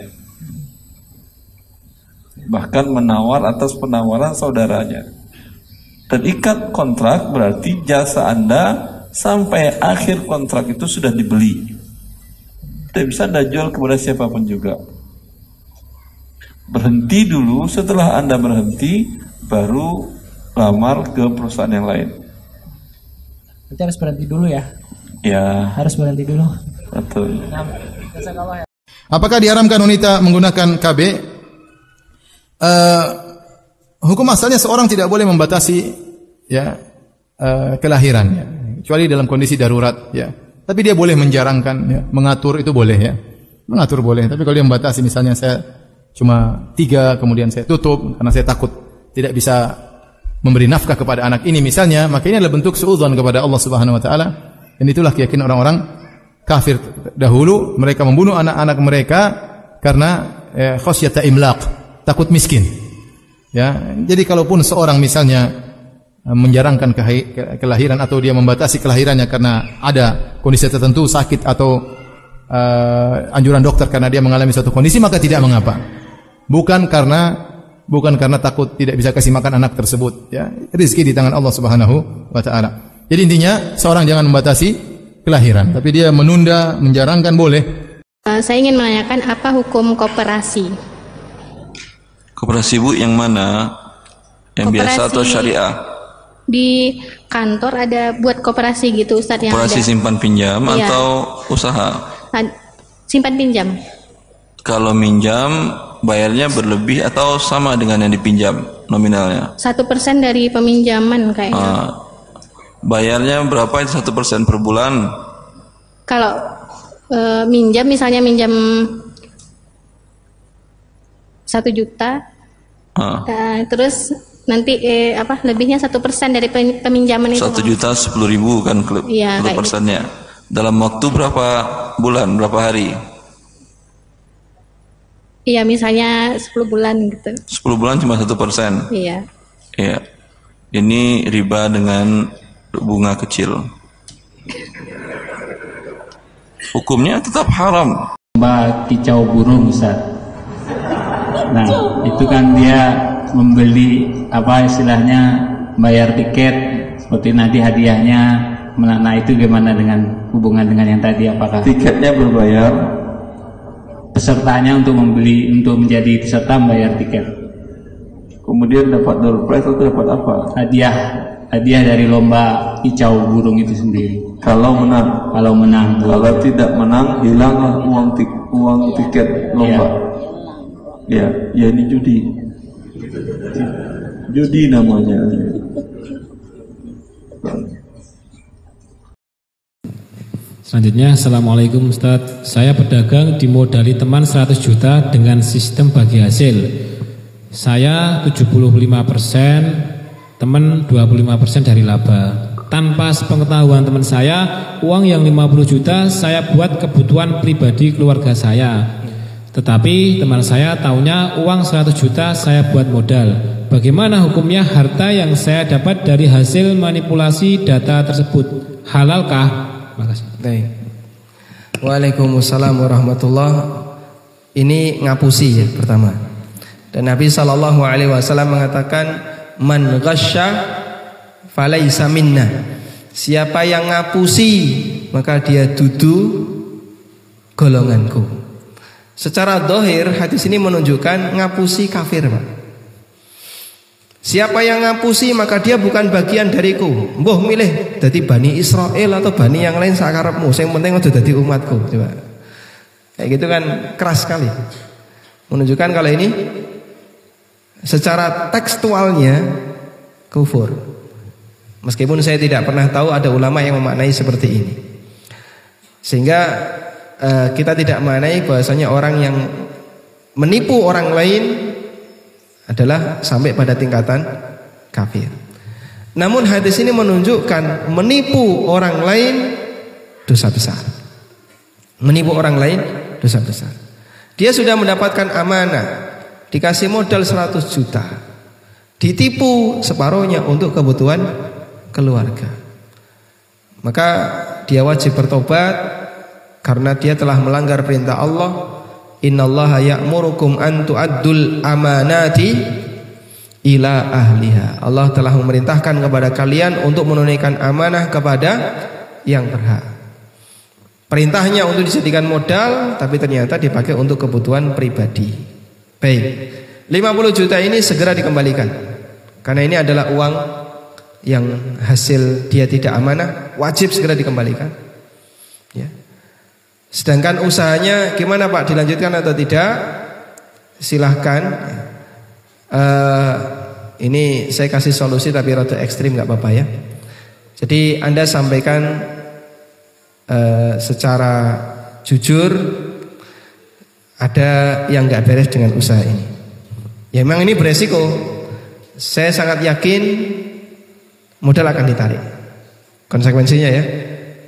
Bahkan menawar atas penawaran saudaranya. Dan ikat kontrak berarti jasa Anda sampai akhir kontrak itu sudah dibeli. Tidak bisa Anda jual kepada siapa pun juga. Berhenti dulu, setelah Anda berhenti, baru lamar ke perusahaan yang lain. Berarti harus berhenti dulu ya? Ya. Harus berhenti dulu. Betul. Apakah diharamkan wanita menggunakan KB? Uh, eh, hukum asalnya seorang tidak boleh membatasi ya uh, kelahirannya. Kecuali dalam kondisi darurat ya. Tapi dia boleh menjarangkan ya, mengatur itu boleh ya. Mengatur boleh, tapi kalau dia membatasi misalnya saya cuma tiga kemudian saya tutup karena saya takut tidak bisa memberi nafkah kepada anak ini misalnya, maka ini adalah bentuk suudzon kepada Allah Subhanahu wa taala. Dan itulah keyakinan orang-orang kafir dahulu mereka membunuh anak-anak mereka karena eh, khasyata imlaq, takut miskin. Ya, jadi kalaupun seorang misalnya menjarangkan kelahiran atau dia membatasi kelahirannya karena ada kondisi tertentu sakit atau uh, anjuran dokter karena dia mengalami suatu kondisi maka tidak mengapa. Bukan karena bukan karena takut tidak bisa kasih makan anak tersebut ya. Rezeki di tangan Allah Subhanahu wa taala. Jadi intinya seorang jangan membatasi kelahiran, tapi dia menunda, menjarangkan boleh. Uh, saya ingin menanyakan apa hukum koperasi? Koperasi Bu yang mana? Yang koperasi biasa atau syariah? Di kantor ada buat koperasi gitu Ustaz yang Koperasi ada. simpan pinjam iya. atau usaha? Simpan pinjam. Kalau minjam bayarnya berlebih atau sama dengan yang dipinjam nominalnya? Satu persen dari peminjaman kayaknya. Uh, bayarnya berapa itu satu persen per bulan? Kalau uh, minjam misalnya minjam satu juta, uh. Uh, terus nanti eh, apa lebihnya satu persen dari peminjaman itu? Satu juta sepuluh ribu kan iya, persennya. Gitu. Dalam waktu berapa bulan, berapa hari? Iya, misalnya 10 bulan gitu. 10 bulan cuma satu persen. Iya. Iya. Ini riba dengan bunga kecil. Hukumnya tetap haram. Mbak kicau burung Ustaz. Nah, itu kan dia membeli apa istilahnya bayar tiket seperti nanti hadiahnya nah itu gimana dengan hubungan dengan yang tadi apakah tiketnya berbayar pesertanya untuk membeli untuk menjadi peserta membayar tiket. Kemudian dapat door prize atau dapat apa? Hadiah hadiah dari lomba kicau burung itu sendiri. Kalau menang, kalau menang. Kalau tidak menang, hilanglah uang tik uang tiket lomba. Ya, ya, ya ini judi. Judi namanya. Selanjutnya, Assalamualaikum Ustaz. Saya pedagang dimodali teman 100 juta dengan sistem bagi hasil. Saya 75%, teman 25% dari laba. Tanpa sepengetahuan teman saya, uang yang 50 juta saya buat kebutuhan pribadi keluarga saya. Tetapi teman saya tahunya uang 100 juta saya buat modal. Bagaimana hukumnya harta yang saya dapat dari hasil manipulasi data tersebut? Halalkah? Makasih. Baik. Waalaikumsalam warahmatullah. Ini ngapusi ya pertama. Dan Nabi Shallallahu Alaihi Wasallam mengatakan man ghasya falaisa minna. Siapa yang ngapusi maka dia dudu golonganku. Secara dohir hadis ini menunjukkan ngapusi kafir pak. Siapa yang ngapusi maka dia bukan bagian dariku. Mbah milih jadi Bani Israel atau Bani yang lain sakarepmu. Yang penting udah jadi umatku. Coba. Kayak gitu kan keras sekali. Menunjukkan kalau ini secara tekstualnya kufur. Meskipun saya tidak pernah tahu ada ulama yang memaknai seperti ini. Sehingga uh, kita tidak memaknai bahwasanya orang yang menipu orang lain adalah sampai pada tingkatan kafir. Namun hadis ini menunjukkan menipu orang lain dosa besar. Menipu orang lain dosa besar. Dia sudah mendapatkan amanah, dikasih modal 100 juta. Ditipu separuhnya untuk kebutuhan keluarga. Maka dia wajib bertobat karena dia telah melanggar perintah Allah Innallaha ya'murukum an tu'addul amanati ila ahliha. Allah telah memerintahkan kepada kalian untuk menunaikan amanah kepada yang berhak. Perintahnya untuk disediakan modal tapi ternyata dipakai untuk kebutuhan pribadi. Baik. 50 juta ini segera dikembalikan. Karena ini adalah uang yang hasil dia tidak amanah, wajib segera dikembalikan. Ya. Sedangkan usahanya gimana Pak dilanjutkan atau tidak? Silahkan. Uh, ini saya kasih solusi tapi rada ekstrim nggak apa-apa ya. Jadi Anda sampaikan uh, secara jujur ada yang nggak beres dengan usaha ini. Ya memang ini beresiko. Saya sangat yakin modal akan ditarik. Konsekuensinya ya.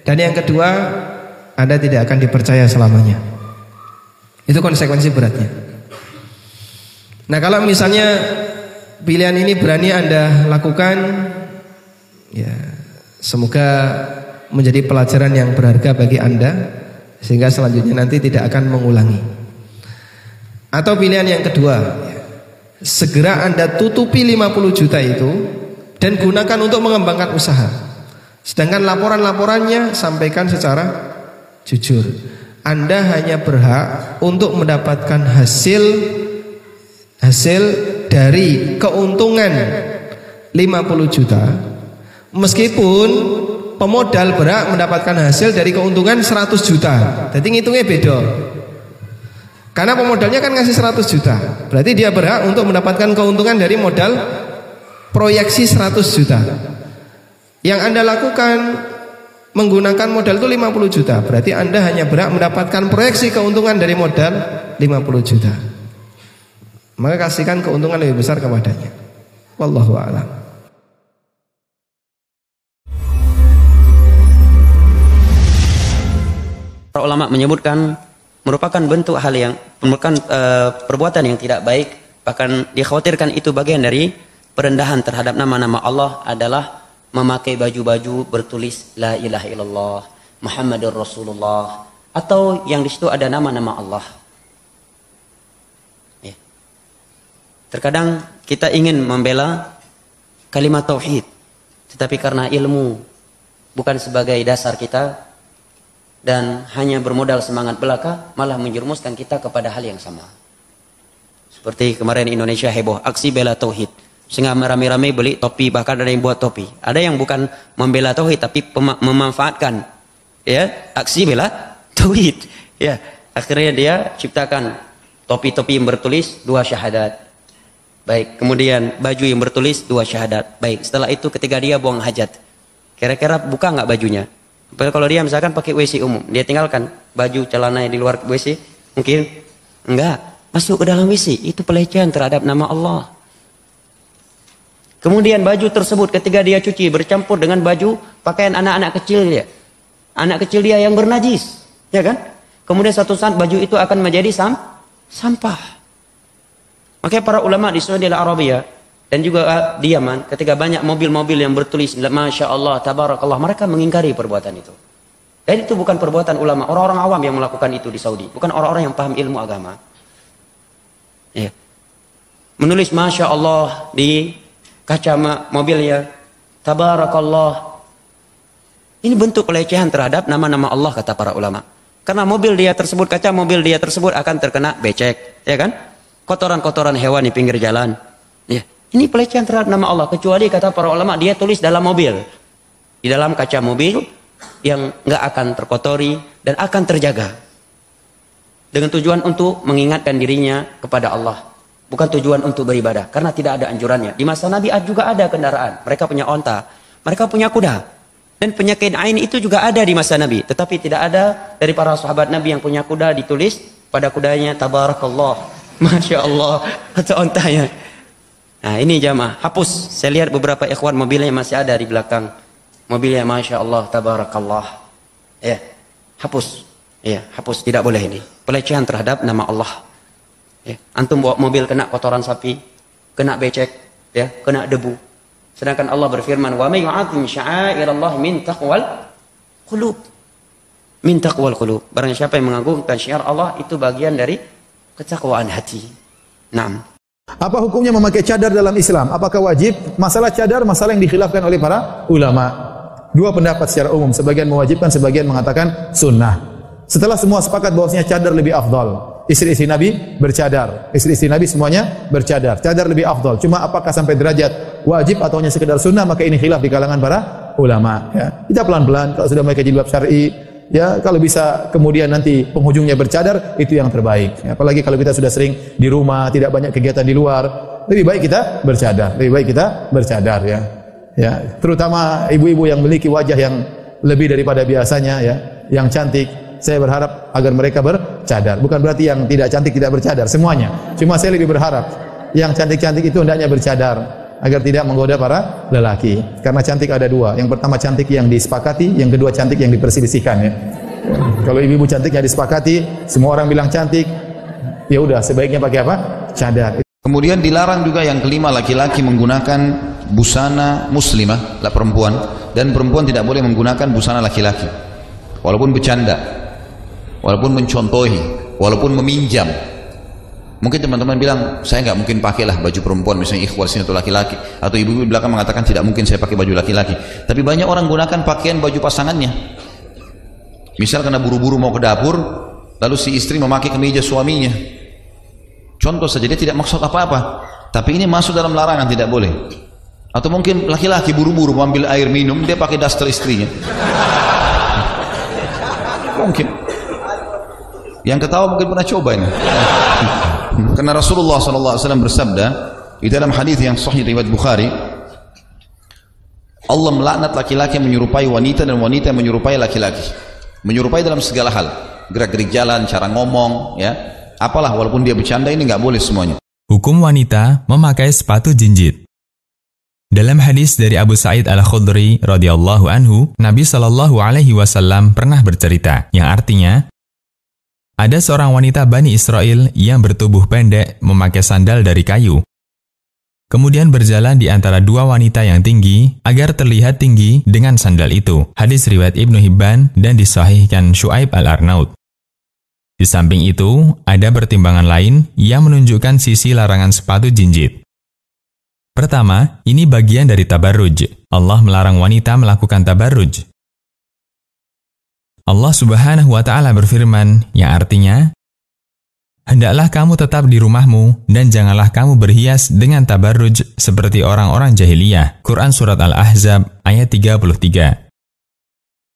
Dan yang kedua, Anda tidak akan dipercaya selamanya. Itu konsekuensi beratnya. Nah, kalau misalnya pilihan ini berani Anda lakukan ya semoga menjadi pelajaran yang berharga bagi Anda sehingga selanjutnya nanti tidak akan mengulangi. Atau pilihan yang kedua, segera Anda tutupi 50 juta itu dan gunakan untuk mengembangkan usaha. Sedangkan laporan-laporannya sampaikan secara jujur. Anda hanya berhak untuk mendapatkan hasil hasil dari keuntungan 50 juta meskipun pemodal berhak mendapatkan hasil dari keuntungan 100 juta. Jadi ngitungnya beda. Karena pemodalnya kan ngasih 100 juta. Berarti dia berhak untuk mendapatkan keuntungan dari modal proyeksi 100 juta. Yang Anda lakukan menggunakan modal itu 50 juta. Berarti Anda hanya berhak mendapatkan proyeksi keuntungan dari modal 50 juta. Maka kasihkan keuntungan lebih besar kepadanya. Wallahu a'lam. Para ulama menyebutkan merupakan bentuk hal yang merupakan uh, perbuatan yang tidak baik bahkan dikhawatirkan itu bagian dari perendahan terhadap nama-nama Allah adalah memakai baju-baju bertulis la ilaha illallah Muhammadur Rasulullah atau yang di situ ada nama-nama Allah. Ya. Terkadang kita ingin membela kalimat tauhid tetapi karena ilmu bukan sebagai dasar kita dan hanya bermodal semangat belaka malah menjerumuskan kita kepada hal yang sama. Seperti kemarin Indonesia heboh aksi bela tauhid. Sehingga rame-rame beli topi bahkan ada yang buat topi. Ada yang bukan membela tauhid tapi memanfaatkan ya aksi bela tauhid. Ya, akhirnya dia ciptakan topi-topi yang bertulis dua syahadat. Baik, kemudian baju yang bertulis dua syahadat. Baik, setelah itu ketika dia buang hajat. Kira-kira buka nggak bajunya? Kalau dia misalkan pakai WC umum, dia tinggalkan baju celana di luar WC, mungkin enggak masuk ke dalam WC. Itu pelecehan terhadap nama Allah. Kemudian baju tersebut ketika dia cuci bercampur dengan baju pakaian anak-anak kecil dia. Anak kecil dia yang bernajis, ya kan? Kemudian satu saat baju itu akan menjadi sam sampah. Makanya para ulama di Saudi Arabia dan juga uh, di Yaman ketika banyak mobil-mobil yang bertulis Masya Allah, Tabarakallah mereka mengingkari perbuatan itu dan itu bukan perbuatan ulama orang-orang awam yang melakukan itu di Saudi bukan orang-orang yang paham ilmu agama ya. menulis Masya Allah di kaca mobilnya Tabarakallah ini bentuk pelecehan terhadap nama-nama Allah kata para ulama karena mobil dia tersebut kaca mobil dia tersebut akan terkena becek ya kan kotoran-kotoran hewan di pinggir jalan ya ini pelecehan terhadap nama Allah. Kecuali kata para ulama dia tulis dalam mobil. Di dalam kaca mobil yang nggak akan terkotori dan akan terjaga. Dengan tujuan untuk mengingatkan dirinya kepada Allah. Bukan tujuan untuk beribadah. Karena tidak ada anjurannya. Di masa Nabi juga ada kendaraan. Mereka punya onta. Mereka punya kuda. Dan penyakit ain itu juga ada di masa Nabi. Tetapi tidak ada dari para sahabat Nabi yang punya kuda ditulis pada kudanya Tabarakallah. Masya Allah. Atau ontanya. Nah ini jamaah, hapus. Saya lihat beberapa ikhwan mobilnya masih ada di belakang. Mobilnya Masya Allah, Tabarakallah. Ya, hapus. Ya, hapus. Tidak boleh ini. Pelecehan terhadap nama Allah. Ya. Antum bawa mobil kena kotoran sapi, kena becek, ya, kena debu. Sedangkan Allah berfirman, "Wa may yu'azzim sya'airallah min taqwal qulub." Min taqwal qulub. Barang siapa yang mengagungkan syiar Allah itu bagian dari ketakwaan hati. Naam. Apa hukumnya memakai cadar dalam Islam? Apakah wajib? Masalah cadar masalah yang dikhilafkan oleh para ulama. Dua pendapat secara umum, sebagian mewajibkan, sebagian mengatakan sunnah. Setelah semua sepakat bahwasanya cadar lebih afdal. Istri-istri Nabi bercadar. Istri-istri Nabi semuanya bercadar. Cadar lebih afdal. Cuma apakah sampai derajat wajib atau hanya sekedar sunnah, maka ini khilaf di kalangan para ulama. Ya. Kita pelan-pelan, kalau sudah memakai jilbab syar'i, ya kalau bisa kemudian nanti penghujungnya bercadar itu yang terbaik ya, apalagi kalau kita sudah sering di rumah tidak banyak kegiatan di luar lebih baik kita bercadar lebih baik kita bercadar ya Ya, terutama ibu-ibu yang memiliki wajah yang lebih daripada biasanya ya, yang cantik. Saya berharap agar mereka bercadar. Bukan berarti yang tidak cantik tidak bercadar, semuanya. Cuma saya lebih berharap yang cantik-cantik itu hendaknya bercadar agar tidak menggoda para lelaki. Karena cantik ada dua. Yang pertama cantik yang disepakati, yang kedua cantik yang diperselisihkan ya. Kalau ibu-ibu cantik yang disepakati, semua orang bilang cantik, ya udah sebaiknya pakai apa? Cadar. Kemudian dilarang juga yang kelima laki-laki menggunakan busana muslimah lah perempuan dan perempuan tidak boleh menggunakan busana laki-laki walaupun bercanda walaupun mencontohi walaupun meminjam. Mungkin teman-teman bilang saya nggak mungkin pakailah baju perempuan. Misalnya ikhwal sini atau laki-laki atau ibu-ibu belakang mengatakan tidak mungkin saya pakai baju laki-laki. Tapi banyak orang gunakan pakaian baju pasangannya. Misal karena buru-buru mau ke dapur lalu si istri memakai kemeja suaminya. Contoh saja dia tidak maksud apa-apa. Tapi ini masuk dalam larangan tidak boleh. Atau mungkin laki-laki buru-buru mengambil air minum, dia pakai daster istrinya. mungkin. Yang ketawa mungkin pernah coba ini. Karena Rasulullah SAW bersabda di dalam hadis yang sahih riwayat Bukhari, Allah melaknat laki-laki yang menyerupai wanita dan wanita yang menyerupai laki-laki. Menyerupai dalam segala hal, gerak-gerik jalan, cara ngomong, ya. Apalah walaupun dia bercanda ini nggak boleh semuanya. Hukum wanita memakai sepatu jinjit. Dalam hadis dari Abu Sa'id Al-Khudri radhiyallahu anhu, Nabi Shallallahu alaihi wasallam pernah bercerita yang artinya ada seorang wanita Bani Israel yang bertubuh pendek memakai sandal dari kayu. Kemudian berjalan di antara dua wanita yang tinggi agar terlihat tinggi dengan sandal itu. Hadis riwayat Ibnu Hibban dan disahihkan Shu'aib Al-Arnaud. Di samping itu, ada pertimbangan lain yang menunjukkan sisi larangan sepatu jinjit. Pertama, ini bagian dari tabarruj. Allah melarang wanita melakukan tabarruj. Allah Subhanahu wa taala berfirman yang artinya Hendaklah kamu tetap di rumahmu dan janganlah kamu berhias dengan tabarruj seperti orang-orang jahiliyah. Quran surat Al-Ahzab ayat 33.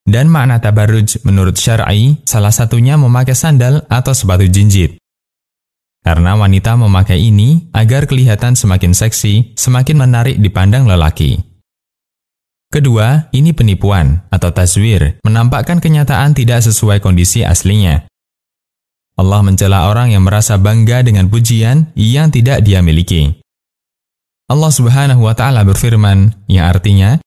Dan makna tabarruj menurut syar'i salah satunya memakai sandal atau sepatu jinjit. Karena wanita memakai ini agar kelihatan semakin seksi, semakin menarik dipandang lelaki. Kedua, ini penipuan atau tazwir, menampakkan kenyataan tidak sesuai kondisi aslinya. Allah mencela orang yang merasa bangga dengan pujian yang tidak dia miliki. Allah Subhanahu wa taala berfirman, yang artinya,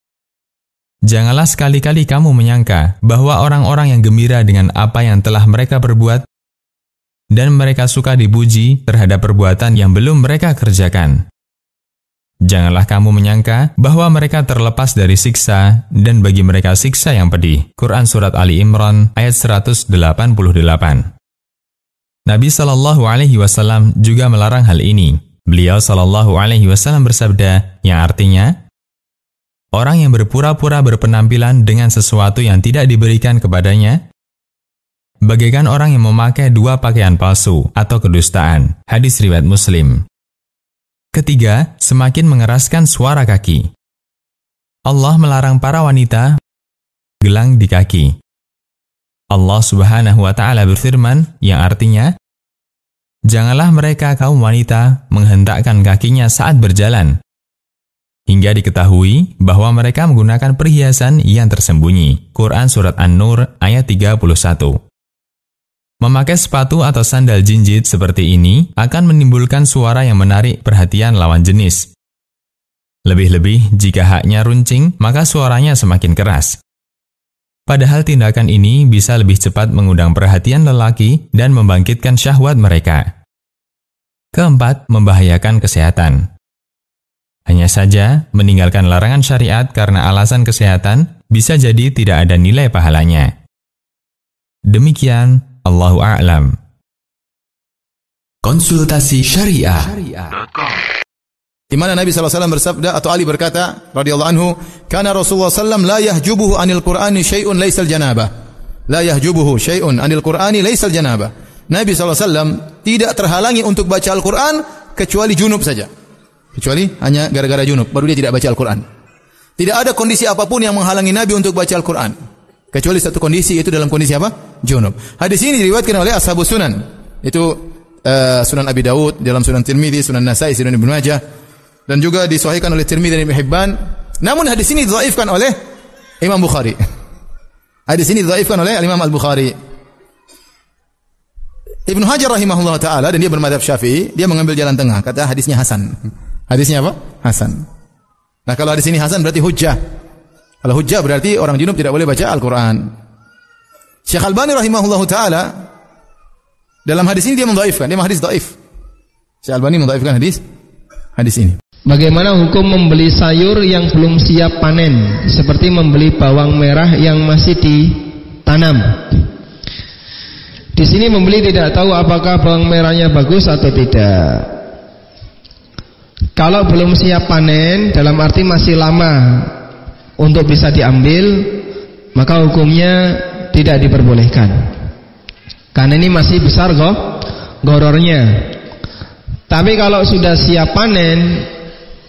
Janganlah sekali-kali kamu menyangka bahwa orang-orang yang gembira dengan apa yang telah mereka perbuat dan mereka suka dipuji terhadap perbuatan yang belum mereka kerjakan. Janganlah kamu menyangka bahwa mereka terlepas dari siksa dan bagi mereka siksa yang pedih. Quran Surat Ali Imran ayat 188 Nabi Shallallahu Alaihi Wasallam juga melarang hal ini. Beliau Shallallahu Alaihi Wasallam bersabda, yang artinya, orang yang berpura-pura berpenampilan dengan sesuatu yang tidak diberikan kepadanya, bagaikan orang yang memakai dua pakaian palsu atau kedustaan. Hadis riwayat Muslim. Ketiga, semakin mengeraskan suara kaki. Allah melarang para wanita gelang di kaki. Allah Subhanahu wa taala berfirman yang artinya Janganlah mereka kaum wanita menghentakkan kakinya saat berjalan hingga diketahui bahwa mereka menggunakan perhiasan yang tersembunyi. Quran Surat An-Nur ayat 31 Memakai sepatu atau sandal jinjit seperti ini akan menimbulkan suara yang menarik perhatian lawan jenis. Lebih-lebih, jika haknya runcing, maka suaranya semakin keras. Padahal tindakan ini bisa lebih cepat mengundang perhatian lelaki dan membangkitkan syahwat mereka. Keempat, membahayakan kesehatan. Hanya saja, meninggalkan larangan syariat karena alasan kesehatan bisa jadi tidak ada nilai pahalanya. Demikian Allahu a'lam. Konsultasi Syariah. Di mana Nabi SAW bersabda atau Ali berkata radhiyallahu anhu, "Kana Rasulullah SAW la yahjubuhu anil Qur'ani syai'un laisal janabah." La yahjubuhu syai'un anil Qur'ani laisal janabah. Nabi SAW tidak terhalangi untuk baca Al-Quran kecuali junub saja. Kecuali hanya gara-gara junub, baru dia tidak baca Al-Quran. Tidak ada kondisi apa pun yang menghalangi Nabi untuk baca Al-Quran. Kecuali satu kondisi itu dalam kondisi apa? Junub. Hadis ini diriwayatkan oleh Ashabus Sunan. Itu uh, Sunan Abi Dawud, dalam Sunan Tirmidzi, Sunan Nasai, Sunan Ibnu Majah dan juga disahihkan oleh Tirmidzi dan Ibnu Hibban. Namun hadis ini dhaifkan oleh Imam Bukhari. Hadis ini dhaifkan oleh Imam Al-Bukhari. Ibnu Hajar rahimahullah taala dan dia bermadhab Syafi'i, dia mengambil jalan tengah, kata hadisnya hasan. Hadisnya apa? Hasan. Nah, kalau hadis ini hasan berarti hujjah. Kalau hujjah berarti orang junub tidak boleh baca Al-Qur'an. Syekh Albani rahimahullah taala dalam hadis ini dia mendhaifkan, dia hadis dhaif. Syekh Albani mendhaifkan hadis hadis ini. Bagaimana hukum membeli sayur yang belum siap panen seperti membeli bawang merah yang masih ditanam? Di sini membeli tidak tahu apakah bawang merahnya bagus atau tidak. Kalau belum siap panen, dalam arti masih lama untuk bisa diambil, maka hukumnya tidak diperbolehkan. Karena ini masih besar kok gorornya. Tapi kalau sudah siap panen,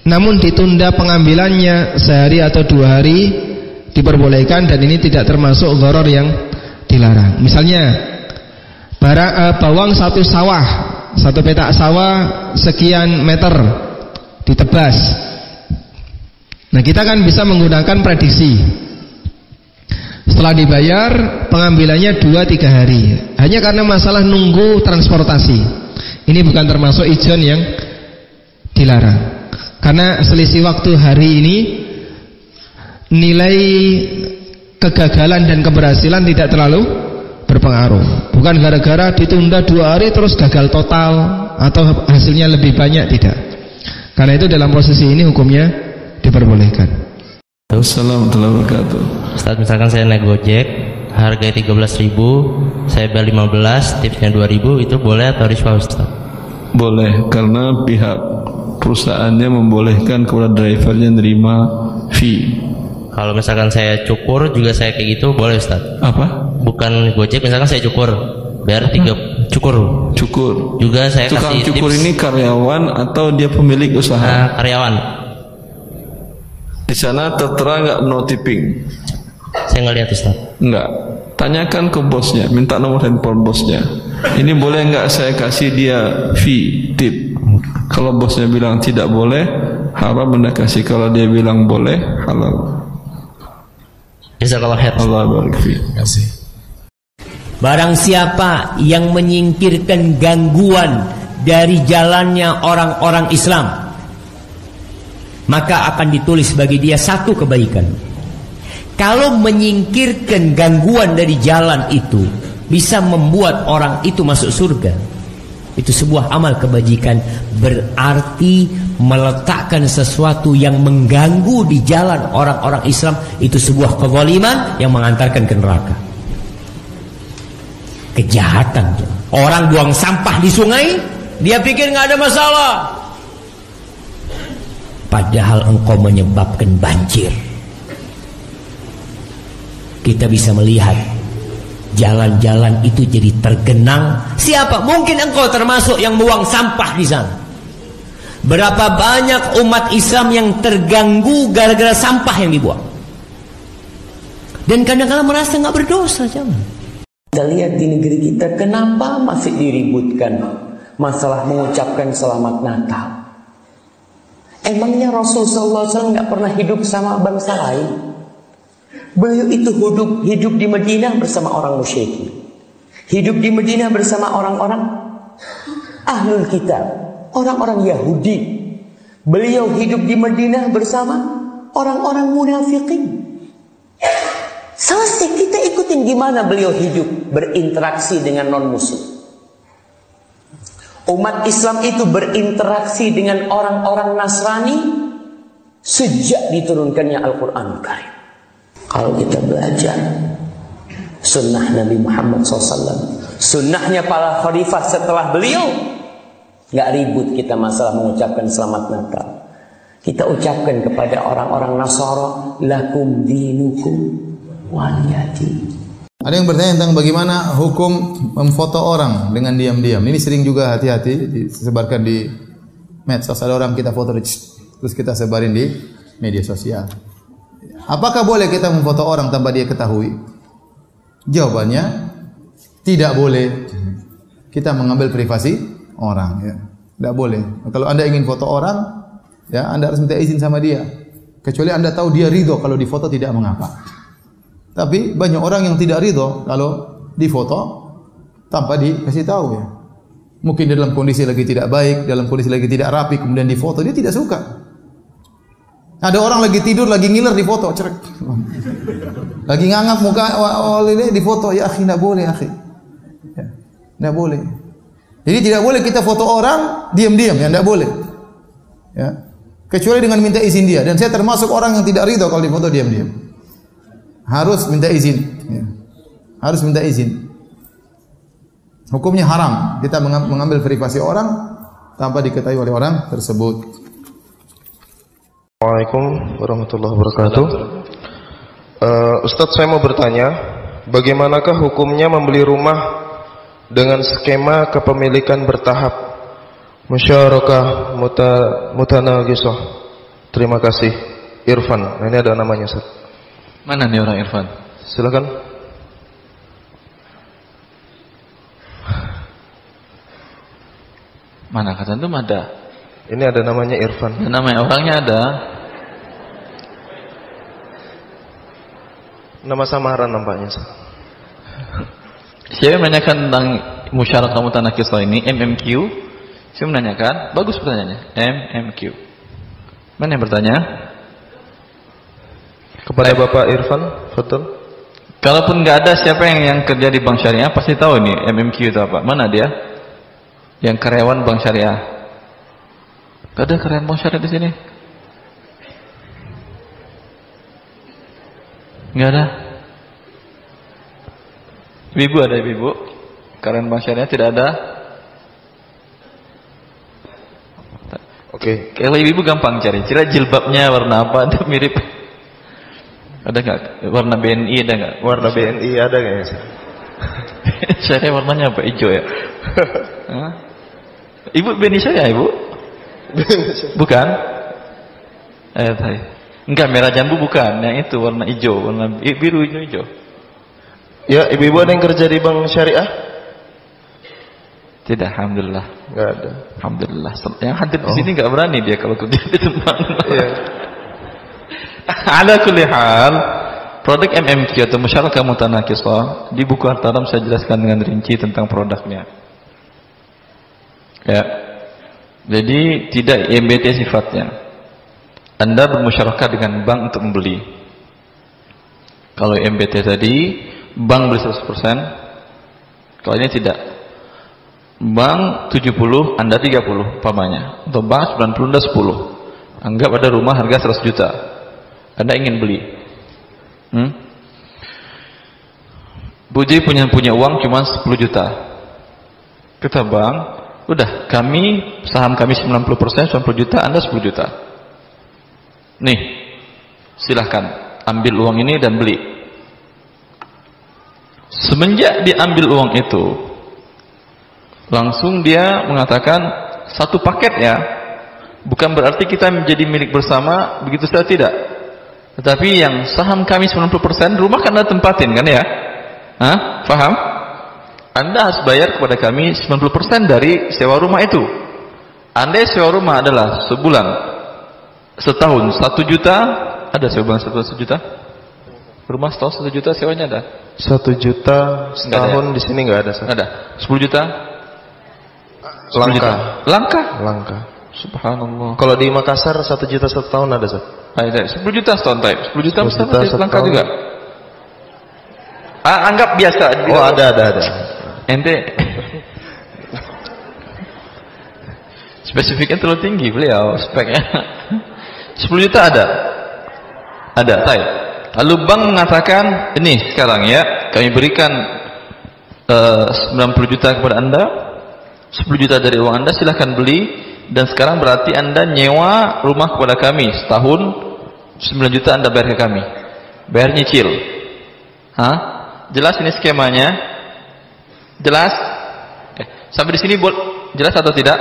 namun ditunda pengambilannya sehari atau dua hari, diperbolehkan dan ini tidak termasuk goror yang dilarang. Misalnya barang uh, bawang satu sawah satu petak sawah sekian meter ditebas nah kita kan bisa menggunakan prediksi setelah dibayar pengambilannya 2-3 hari hanya karena masalah nunggu transportasi ini bukan termasuk ijon yang dilarang karena selisih waktu hari ini nilai kegagalan dan keberhasilan tidak terlalu berpengaruh. Bukan gara-gara ditunda dua hari terus gagal total atau hasilnya lebih banyak tidak. Karena itu dalam posisi ini hukumnya diperbolehkan. Assalamualaikum wabarakatuh. Ustaz misalkan saya naik Gojek harga 13.000, saya bayar 15, tipsnya 2.000 itu boleh atau riswa Ustaz? Boleh karena pihak perusahaannya membolehkan kepada drivernya menerima fee. Kalau misalkan saya cukur juga saya kayak gitu boleh Ustaz? Apa? bukan Gojek misalkan saya cukur biar tiga cukur cukur juga saya tukang kasih cukur tips. ini karyawan atau dia pemilik usaha Nah, karyawan di sana tertera nggak no tipping? Saya nggak lihat Ustaz. Nggak. Tanyakan ke bosnya minta nomor handphone bosnya. Ini boleh nggak saya kasih dia fee tip? Kalau bosnya bilang tidak boleh haram anda kasih. Kalau dia bilang boleh halal. Jazakallah khair Allah barik fi kasih. Barang siapa yang menyingkirkan gangguan dari jalannya orang-orang Islam maka akan ditulis bagi dia satu kebaikan. Kalau menyingkirkan gangguan dari jalan itu bisa membuat orang itu masuk surga. Itu sebuah amal kebajikan berarti meletakkan sesuatu yang mengganggu di jalan orang-orang Islam itu sebuah kezaliman yang mengantarkan ke neraka kejahatan orang buang sampah di sungai dia pikir nggak ada masalah padahal engkau menyebabkan banjir. Kita bisa melihat jalan-jalan itu jadi tergenang. Siapa? Mungkin engkau termasuk yang buang sampah di sana. Berapa banyak umat Islam yang terganggu gara-gara sampah yang dibuang? Dan kadang-kadang merasa nggak berdosa jangan. Kita lihat di negeri kita kenapa masih diributkan? Masalah mengucapkan selamat Natal. Emangnya Rasul SAW nggak pernah hidup sama bangsa lain? Beliau itu hidup hidup di Madinah bersama orang musyrik. Hidup di Madinah bersama orang-orang ahlul kitab, orang-orang Yahudi. Beliau hidup di Madinah bersama orang-orang munafikin. Selesai kita ikutin gimana beliau hidup berinteraksi dengan non muslim. Umat Islam itu berinteraksi dengan orang-orang Nasrani sejak diturunkannya Al-Quran Karim. Kalau kita belajar sunnah Nabi Muhammad SAW, sunnahnya para khalifah setelah beliau, nggak ribut kita masalah mengucapkan selamat Natal. Kita ucapkan kepada orang-orang Nasara, lakum dinukum waliyati. Ada yang bertanya tentang bagaimana hukum memfoto orang dengan diam-diam. Ini sering juga hati-hati disebarkan di medsos. Ada orang kita foto terus kita sebarin di media sosial. Apakah boleh kita memfoto orang tanpa dia ketahui? Jawabannya tidak boleh. Kita mengambil privasi orang ya. Tidak boleh. Kalau Anda ingin foto orang, ya Anda harus minta izin sama dia. Kecuali Anda tahu dia ridho kalau difoto tidak mengapa. Tapi banyak orang yang tidak ridho kalau difoto tanpa dikasih tahu ya. Mungkin dalam kondisi lagi tidak baik, dalam kondisi lagi tidak rapi, kemudian difoto, dia tidak suka. Ada orang lagi tidur, lagi ngiler di foto, cerek. Lagi ngangap muka oleh di foto, ya akhi, tidak boleh akhi. Ya, boleh. Jadi tidak boleh kita foto orang diam-diam, ya tidak boleh. Ya. Kecuali dengan minta izin dia. Dan saya termasuk orang yang tidak ridho kalau difoto diam-diam. Harus minta izin. Ya. Harus minta izin. Hukumnya haram. Kita mengambil privasi orang tanpa diketahui oleh orang tersebut. Assalamualaikum warahmatullahi wabarakatuh. Uh, Ustadz saya mau bertanya, bagaimanakah hukumnya membeli rumah dengan skema kepemilikan bertahap? Musyarakah muta, mutanagisah. Terima kasih. Irfan. Nah, ini ada namanya, Ustaz. Mana nih orang Irfan? Silakan. Mana kata itu ada? Ini ada namanya Irfan. Dan namanya orangnya ada. Nama samaran nampaknya. Saya menanyakan tentang musyarakah mutanakisah ini MMQ. Saya menanyakan, bagus pertanyaannya. MMQ. Mana yang bertanya? Kepada Baik. Bapak Irfan, betul. Kalaupun nggak ada siapa yang yang kerja di bank syariah pasti tahu ini MMQ itu apa. Mana dia? Yang karyawan bank syariah. Gak ada karyawan bank syariah di sini. Nggak ada. Ibu ada ibu? Karyawan bank syariah tidak ada. Oke. Okay. Kalau ibu gampang cari. Cira jilbabnya warna apa? Ada mirip. Ada nggak? Warna BNI ada nggak? Warna BNI ada nggak ya? Saya warnanya apa? Hijau ya? ibu BNI saya ibu? bukan? Eh, tadi. Enggak merah jambu bukan. Yang itu warna hijau, warna biru hijau hijau. Ya, ibu-ibu ada yang kerja di bank syariah? Tidak, alhamdulillah. Enggak ada. Alhamdulillah. Yang hadir di sini enggak berani dia kalau kerja di tempat. Iya. Ala kulli hal, produk MMQ atau musyarakah mutanakisah di buku Hartaram saya jelaskan dengan rinci tentang produknya. Ya. Jadi tidak MBT sifatnya. Anda bermusyarakah dengan bank untuk membeli. Kalau MBT tadi, bank beli 100%. Kalau ini tidak. Bank 70, Anda 30 umpamanya. Atau bank 90, Anda 10. Anggap ada rumah harga 100 juta. Anda ingin beli. Hmm? Buji punya punya uang cuma 10 juta. Kita bank, udah kami saham kami 90%, 90 juta, Anda 10 juta. Nih, silahkan ambil uang ini dan beli. Semenjak diambil uang itu, langsung dia mengatakan satu paket ya, bukan berarti kita menjadi milik bersama, begitu saja tidak. Tetapi yang saham kami 90% rumah kan anda tempatin kan ya? Hah? Faham? Anda harus bayar kepada kami 90% dari sewa rumah itu. Anda sewa rumah adalah sebulan, setahun satu juta, ada sewa bulan satu juta? Rumah setahun satu juta sewanya ada? Satu juta setahun di sini nggak ada. Ada. Sepuluh juta? Langka. Langka? Langka. Subhanallah. Kalau di Makassar satu juta satu tahun ada Zat? Ada. Sepuluh juta setahun type. Sepuluh juta 10 juta setahun langka setahun. juga. Ah, anggap biasa. Oh ada ada ada. Ente spesifiknya terlalu tinggi beliau speknya. 10 juta ada. Ada, type. Lalu bank mengatakan, ini sekarang ya, kami berikan eh, 90 juta kepada Anda, 10 juta dari uang Anda silahkan beli dan sekarang berarti Anda nyewa rumah kepada kami setahun 9 juta Anda bayar ke kami. Bayar nyicil. Hah? Jelas ini skemanya? Jelas? Eh, sampai di sini boleh jelas atau tidak?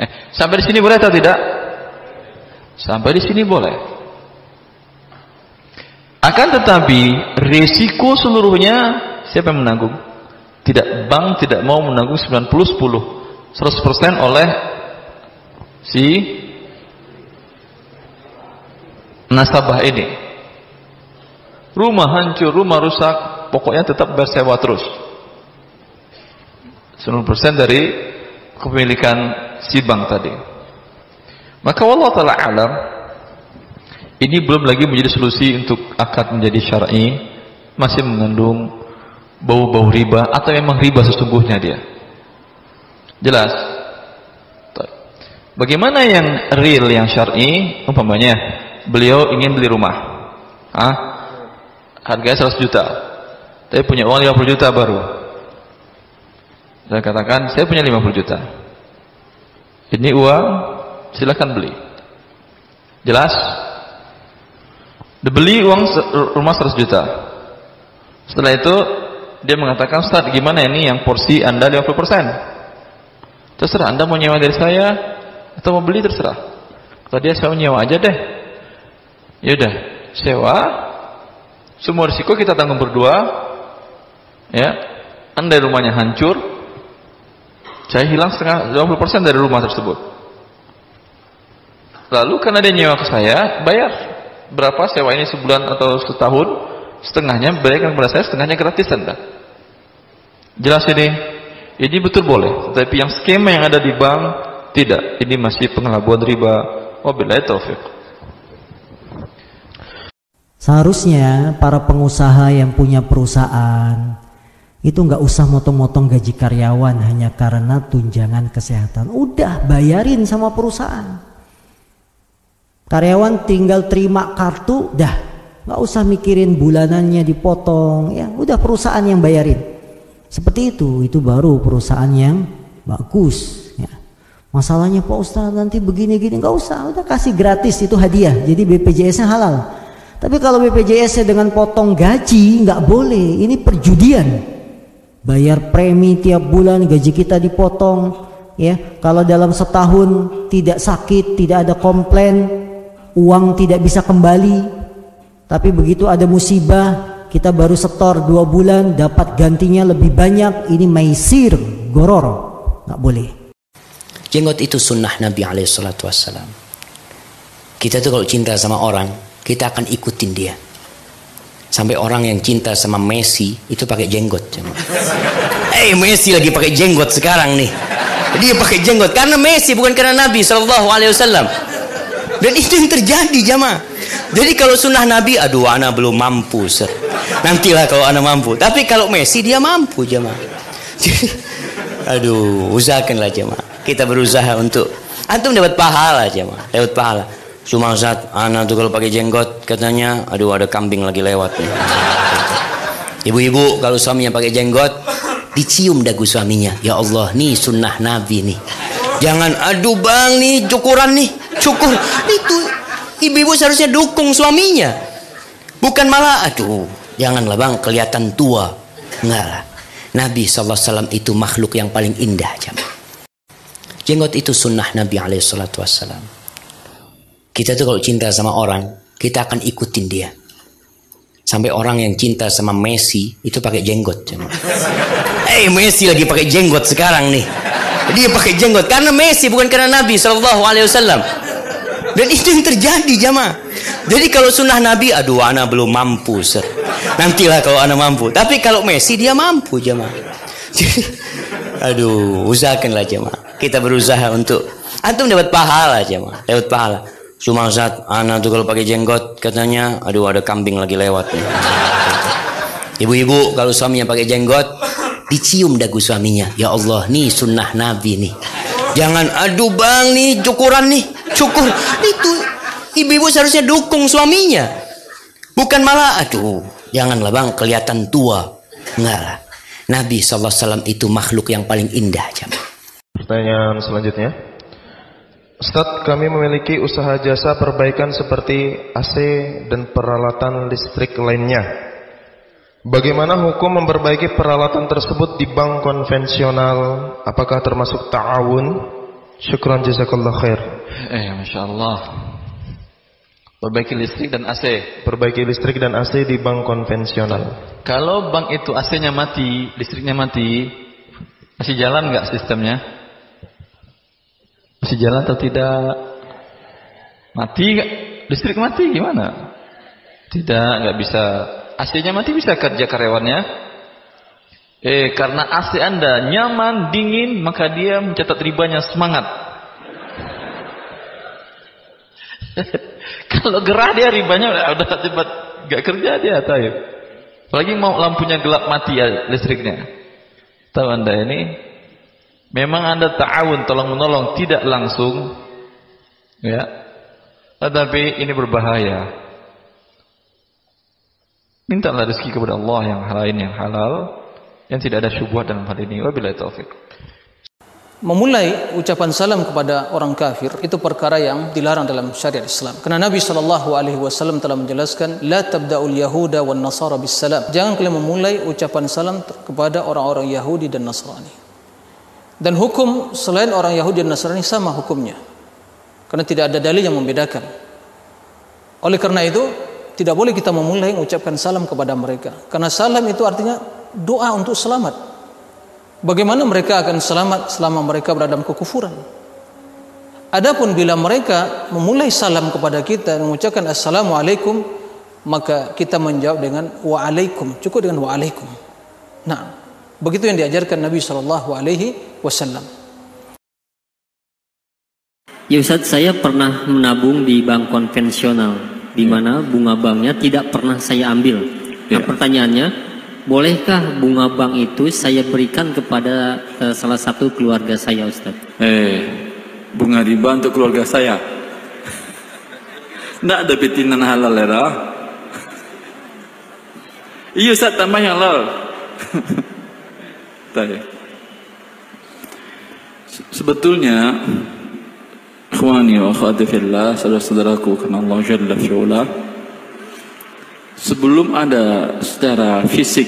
Eh, sampai di sini boleh atau tidak? Sampai di sini boleh. Akan tetapi risiko seluruhnya siapa yang menanggung? Tidak bank tidak mau menanggung 90 10. 100% oleh si nasabah ini. Rumah hancur, rumah rusak, pokoknya tetap bersewa terus. 90% dari kepemilikan si bank tadi. Maka Allah taala alam ini belum lagi menjadi solusi untuk akad menjadi syar'i, masih mengandung bau-bau riba atau memang riba sesungguhnya dia. Jelas? Bagaimana yang real yang syar'i? Umpamanya beliau ingin beli rumah. Ah? Harganya 100 juta. Tapi punya uang 50 juta baru. Saya katakan, saya punya 50 juta. Ini uang, silakan beli. Jelas? Dibeli uang rumah 100 juta. Setelah itu dia mengatakan, "Ustaz, gimana ini yang porsi Anda 50%?" Terserah Anda mau nyewa dari saya atau mau beli terserah. Kata dia, "Saya mau nyewa aja deh." Ya udah, sewa. Semua risiko kita tanggung berdua. Ya. Anda rumahnya hancur, saya hilang setengah 20% dari rumah tersebut. Lalu karena dia nyewa ke saya, bayar berapa sewa ini sebulan atau setahun setengahnya berikan kepada saya setengahnya gratis anda jelas ini ini betul boleh. Tetapi yang skema yang ada di bank tidak. Ini masih pengelabuan riba. Wabillahi taufik seharusnya para pengusaha yang punya perusahaan itu nggak usah motong-motong gaji karyawan hanya karena tunjangan kesehatan. Udah bayarin sama perusahaan. Karyawan tinggal terima kartu, dah. Nggak usah mikirin bulanannya dipotong, ya udah perusahaan yang bayarin. Seperti itu, itu baru perusahaan yang bagus. Ya. Masalahnya Pak Ustaz nanti begini-gini nggak usah, udah kasih gratis itu hadiah. Jadi BPJS-nya halal. Tapi kalau BPJS-nya dengan potong gaji nggak boleh, ini perjudian. Bayar premi tiap bulan gaji kita dipotong, ya. Kalau dalam setahun tidak sakit, tidak ada komplain, uang tidak bisa kembali tapi begitu ada musibah kita baru setor dua bulan dapat gantinya lebih banyak. Ini maisir goror nggak boleh. Jenggot itu sunnah Nabi alaihissalatu wassalam. Kita tuh kalau cinta sama orang kita akan ikutin dia. Sampai orang yang cinta sama Messi itu pakai jenggot eh hey, Messi lagi pakai jenggot sekarang nih. Dia pakai jenggot karena Messi bukan karena Nabi Shallallahu Alaihi Wasallam dan itu yang terjadi jamaah. Jadi kalau sunnah Nabi, aduh anak belum mampu. Sir. Nantilah kalau anak mampu. Tapi kalau Messi dia mampu jamaah. Jadi, aduh usahakanlah jamaah. Kita berusaha untuk antum dapat pahala jamaah. Dapat pahala. Cuma saat anak tuh kalau pakai jenggot katanya, aduh ada kambing lagi lewat. Ibu-ibu kalau suaminya pakai jenggot, dicium dagu suaminya. Ya Allah, nih sunnah Nabi nih. Jangan aduh bang nih cukuran nih cukur itu ibu-ibu seharusnya dukung suaminya bukan malah aduh janganlah bang kelihatan tua enggak lah Nabi SAW itu makhluk yang paling indah jamaah. Jenggot itu sunnah Nabi SAW. Kita tuh kalau cinta sama orang, kita akan ikutin dia. Sampai orang yang cinta sama Messi itu pakai jenggot. Eh hey, Messi lagi pakai jenggot sekarang nih. Dia pakai jenggot karena Messi bukan karena Nabi Shallallahu Alaihi Wasallam. Dan itu yang terjadi jamaah. Jadi kalau sunnah Nabi, aduh anak belum mampu. Sir. Nantilah kalau anak mampu. Tapi kalau Messi dia mampu jamaah. Jadi, aduh usahakanlah jamaah. Kita berusaha untuk antum dapat pahala jamaah. Dapat pahala. Cuma saat anak tuh kalau pakai jenggot katanya, aduh ada kambing lagi lewat. Ibu-ibu kalau suaminya pakai jenggot, dicium dagu suaminya. Ya Allah, nih sunnah Nabi nih. Jangan aduh bang nih cukuran nih cukur. Itu ibu-ibu seharusnya dukung suaminya. Bukan malah aduh janganlah bang kelihatan tua. Enggak lah. Nabi SAW itu makhluk yang paling indah jamaah. pertanyaan selanjutnya. Ustadz kami memiliki usaha jasa perbaikan seperti AC dan peralatan listrik lainnya Bagaimana hukum memperbaiki peralatan tersebut di bank konvensional? Apakah termasuk ta'awun? Syukran jazakallah khair. Eh, Masya Allah. Perbaiki listrik dan AC. Perbaiki listrik dan AC di bank konvensional. Kalau bank itu AC-nya mati, listriknya mati, masih jalan nggak sistemnya? Masih jalan atau tidak? Mati Listrik mati gimana? Tidak, nggak bisa. AC-nya mati bisa kerja karyawannya? Eh, karena AC Anda nyaman, dingin, maka dia mencatat ribanya semangat. Kalau gerah dia ribanya udah, cepat gak kerja dia tahu. Apalagi mau lampunya gelap mati ya listriknya. Tahu Anda ini? Memang Anda ta'awun tolong menolong tidak langsung ya. Tetapi ini berbahaya. Mintalah rezeki kepada Allah yang lain yang halal yang tidak ada syubhat dalam hal ini. Wabillahi taufik. Memulai ucapan salam kepada orang kafir itu perkara yang dilarang dalam syariat Islam. Karena Nabi Shallallahu Alaihi Wasallam telah menjelaskan, la tabdaul Yahuda wan Nasara salam. Jangan kalian memulai ucapan salam kepada orang-orang Yahudi dan Nasrani. Dan hukum selain orang Yahudi dan Nasrani sama hukumnya. Karena tidak ada dalil yang membedakan. Oleh karena itu, tidak boleh kita memulai mengucapkan salam kepada mereka. Karena salam itu artinya doa untuk selamat. Bagaimana mereka akan selamat selama mereka berada dalam kekufuran? Adapun bila mereka memulai salam kepada kita mengucapkan assalamualaikum, maka kita menjawab dengan waalaikum, cukup dengan waalaikum. Nah, begitu yang diajarkan Nabi Shallallahu Alaihi Wasallam. Ya Ustaz, saya pernah menabung di bank konvensional, di mana bunga banknya tidak pernah saya ambil. Nah, ya. pertanyaannya, Bolehkah bunga bank itu saya berikan kepada uh, salah satu keluarga saya Ustaz? Eh, bunga riba untuk keluarga saya. Tidak ada pitinan halal ya Iya Ustaz tambah yang halal. Sebetulnya Ikhwani wa akhwati fillah Saudara-saudaraku Karena Allah Jalla fi'ula sebelum ada secara fisik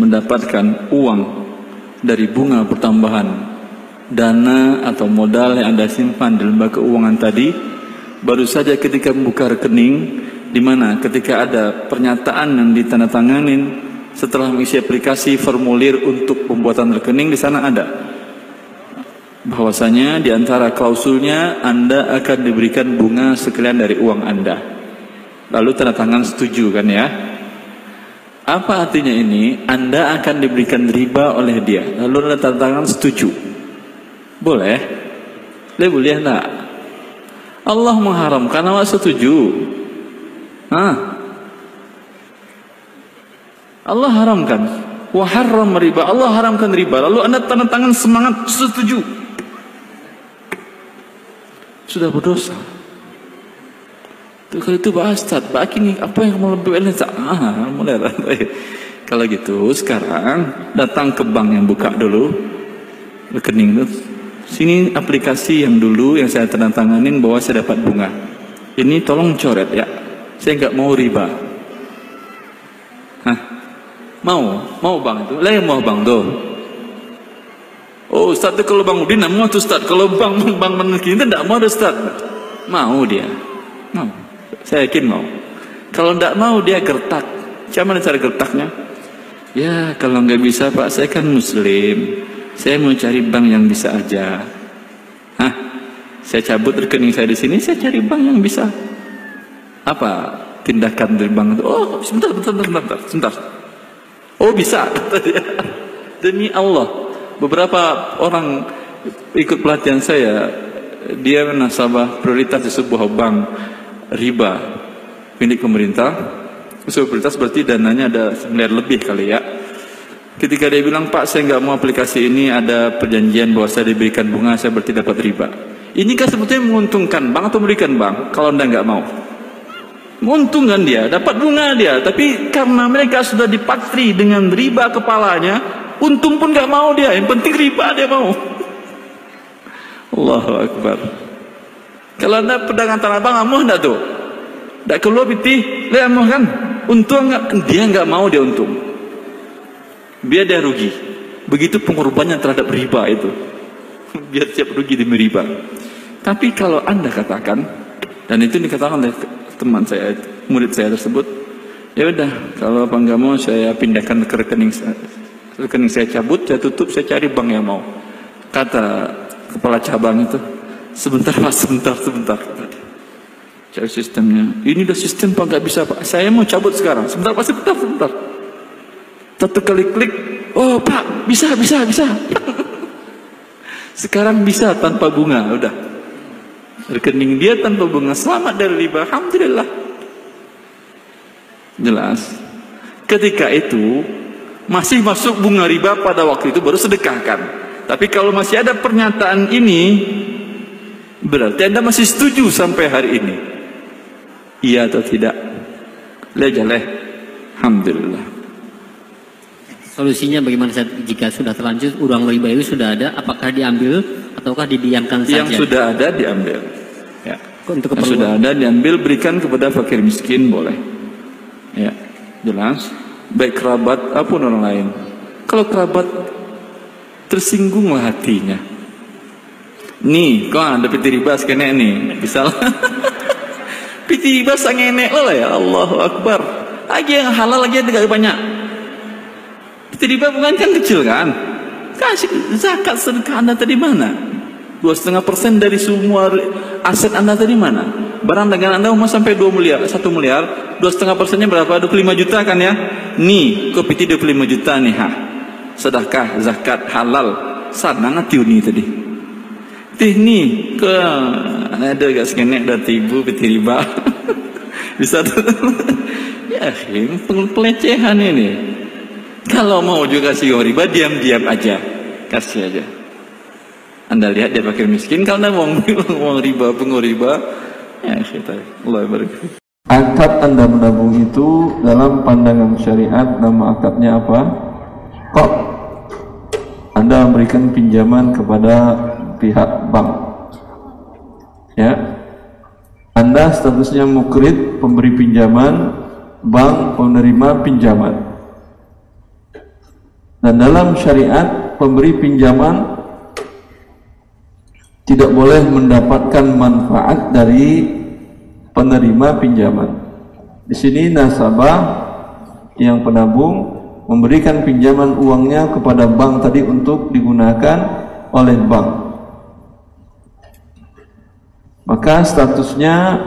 mendapatkan uang dari bunga pertambahan dana atau modal yang Anda simpan di lembaga keuangan tadi baru saja ketika membuka rekening di mana ketika ada pernyataan yang ditandatanganin setelah mengisi aplikasi formulir untuk pembuatan rekening di sana ada bahwasanya di antara klausulnya Anda akan diberikan bunga sekalian dari uang Anda. Lalu tanda tangan setuju kan ya? Apa artinya ini? Anda akan diberikan riba oleh dia. Lalu tanda tangan setuju. Boleh? Boleh boleh enggak? Allah mengharamkan awak setuju. Hah? Allah haramkan. Wa haram riba. Allah haramkan riba. Lalu anda tanda tangan semangat setuju sudah berdosa kalau itu Pak Ustaz, Pak ini apa yang mau lebih enak? Ah, mulai Kalau gitu sekarang datang ke bank yang buka dulu rekening itu. Sini aplikasi yang dulu yang saya tanda tanganin bahwa saya dapat bunga. Ini tolong coret ya. Saya nggak mau riba. Hah? Mau? Mau bang itu? Lah mau bang tuh. Oh Ustaz itu kalau Bang Udin mau tuh Ustaz. Kalau Bang Bang Menegin itu tidak mau ada Ustaz. Mau dia. Mau. Saya yakin mau. Kalau tidak mau dia gertak. Cuman cara gertaknya? Ya kalau nggak bisa Pak, saya kan Muslim. Saya mau cari bank yang bisa aja. Hah? Saya cabut rekening saya di sini, saya cari bank yang bisa. Apa tindakan dari bank itu? Oh, sebentar, sebentar, sebentar. sebentar. Oh bisa, Demi Allah, beberapa orang ikut pelatihan saya, dia nasabah prioritas di sebuah bank riba milik pemerintah. Usul prioritas berarti dananya ada miliar lebih kali ya. Ketika dia bilang pak saya nggak mau aplikasi ini ada perjanjian bahwa saya diberikan bunga saya berarti dapat riba. Ini kan sebetulnya menguntungkan bank atau memberikan bank kalau anda nggak mau? Menguntungkan dia dapat bunga dia tapi karena mereka sudah dipatri dengan riba kepalanya untung pun nggak mau dia yang penting riba dia mau Allahu Akbar kalau anda pedagang tanah abang amuh enggak tuh? Enggak keluar piti, le amuh kan? Untung enggak? Dia enggak mau dia untung. Biar dia rugi. Begitu pengorbanannya terhadap riba itu. Biar siap rugi demi riba. Tapi kalau anda katakan, dan itu dikatakan oleh teman saya, murid saya tersebut, ya udah, kalau apa enggak mau saya pindahkan ke rekening saya, rekening saya cabut, saya tutup, saya cari bank yang mau. Kata kepala cabang itu, Sebentar mas, sebentar, sebentar. Cari sistemnya. Ini udah sistem pak nggak bisa pak. Saya mau cabut sekarang. Sebentar pak, sebentar, sebentar. Satu kali klik, oh pak bisa bisa bisa. sekarang bisa tanpa bunga, udah. Rekening dia tanpa bunga. Selamat dari riba. Alhamdulillah. Jelas. Ketika itu masih masuk bunga riba pada waktu itu baru sedekahkan. Tapi kalau masih ada pernyataan ini, berarti Anda masih setuju sampai hari ini. Iya atau tidak? Lejaleh. Alhamdulillah. Solusinya bagaimana jika sudah terlanjur uang riba itu sudah ada, apakah diambil ataukah didiamkan saja? Yang sudah ada diambil. Ya. Untuk Yang sudah ada diambil berikan kepada fakir miskin boleh. Ya, jelas. Baik kerabat apa pun orang lain. Kalau kerabat tersinggunglah hatinya. Nih, kau ada piti riba sekene nih, bisa piti riba sangenek lah ya Allahu Akbar. Lagi yang halal lagi tidak banyak. Piti riba bukan kan kecil kan? Kasih zakat sedekah anda tadi mana? Dua setengah persen dari semua aset anda tadi mana? Barang dagangan anda mau sampai 2 miliar, 1 miliar, dua setengah persennya berapa? 25 juta kan ya? Nih, kopi 25 juta nih ha. Sedekah, zakat, halal. Sana ngatiuni tadi teh ni ke ada gak sekenek dari ibu peti riba bisa tuh ya pelecehan ini kalau mau juga kasih riba diam-diam aja kasih aja anda lihat dia pakai miskin kalau anda mau uang riba penguang riba kita Allah barik akad anda menabung itu dalam pandangan syariat nama akadnya apa? Kok anda memberikan pinjaman kepada pihak bank? Ya. Anda statusnya mukrid pemberi pinjaman bank penerima pinjaman. Dan dalam syariat pemberi pinjaman tidak boleh mendapatkan manfaat dari penerima pinjaman. Di sini nasabah yang penabung memberikan pinjaman uangnya kepada bank tadi untuk digunakan oleh bank. Maka statusnya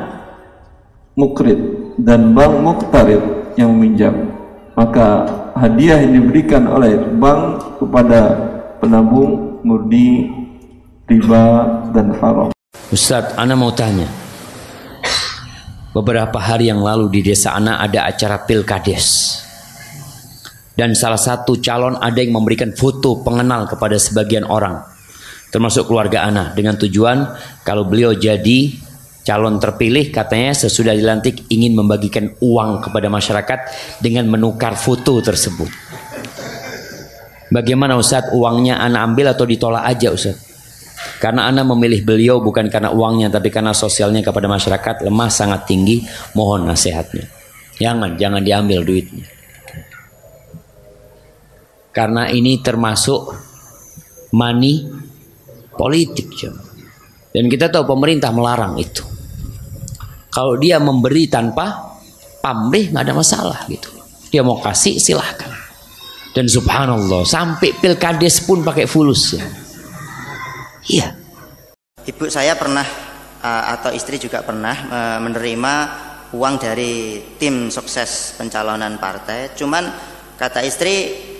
mukrid dan bank muktarid yang meminjam maka hadiah yang diberikan oleh bank kepada penabung murni riba dan haram. Ustaz, Ana mau tanya Beberapa hari yang lalu di desa Ana ada acara pilkades dan salah satu calon ada yang memberikan foto pengenal kepada sebagian orang termasuk keluarga Ana dengan tujuan kalau beliau jadi calon terpilih katanya sesudah dilantik ingin membagikan uang kepada masyarakat dengan menukar foto tersebut. Bagaimana Ustaz uangnya Ana ambil atau ditolak aja Ustaz? Karena Ana memilih beliau bukan karena uangnya tapi karena sosialnya kepada masyarakat lemah sangat tinggi. Mohon nasihatnya. Jangan, jangan diambil duitnya. Karena ini termasuk money politik dan kita tahu pemerintah melarang itu kalau dia memberi tanpa pamrih nggak ada masalah gitu dia mau kasih silahkan dan subhanallah sampai pilkades pun pakai fulus ya iya ibu saya pernah eh, atau istri juga pernah eh, menerima uang dari tim sukses pencalonan partai cuman kata istri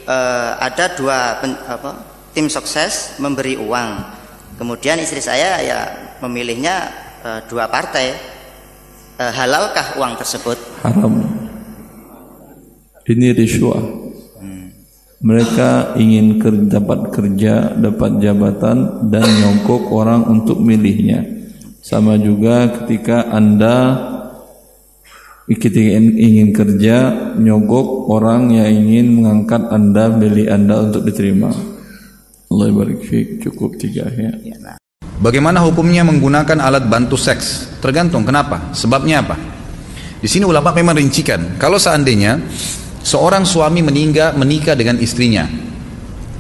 eh, ada dua apa, tim sukses memberi uang Kemudian istri saya ya memilihnya dua partai. Halalkah uang tersebut? Haram. Ini riswah. Mereka ingin ker dapat kerja, dapat jabatan dan nyogok orang untuk milihnya. Sama juga ketika Anda ketika ingin kerja nyogok orang yang ingin mengangkat Anda, milih Anda untuk diterima. Allah cukup tiga ya. Bagaimana hukumnya menggunakan alat bantu seks? Tergantung kenapa? Sebabnya apa? Di sini ulama memang rincikan. Kalau seandainya seorang suami meninggal menikah dengan istrinya,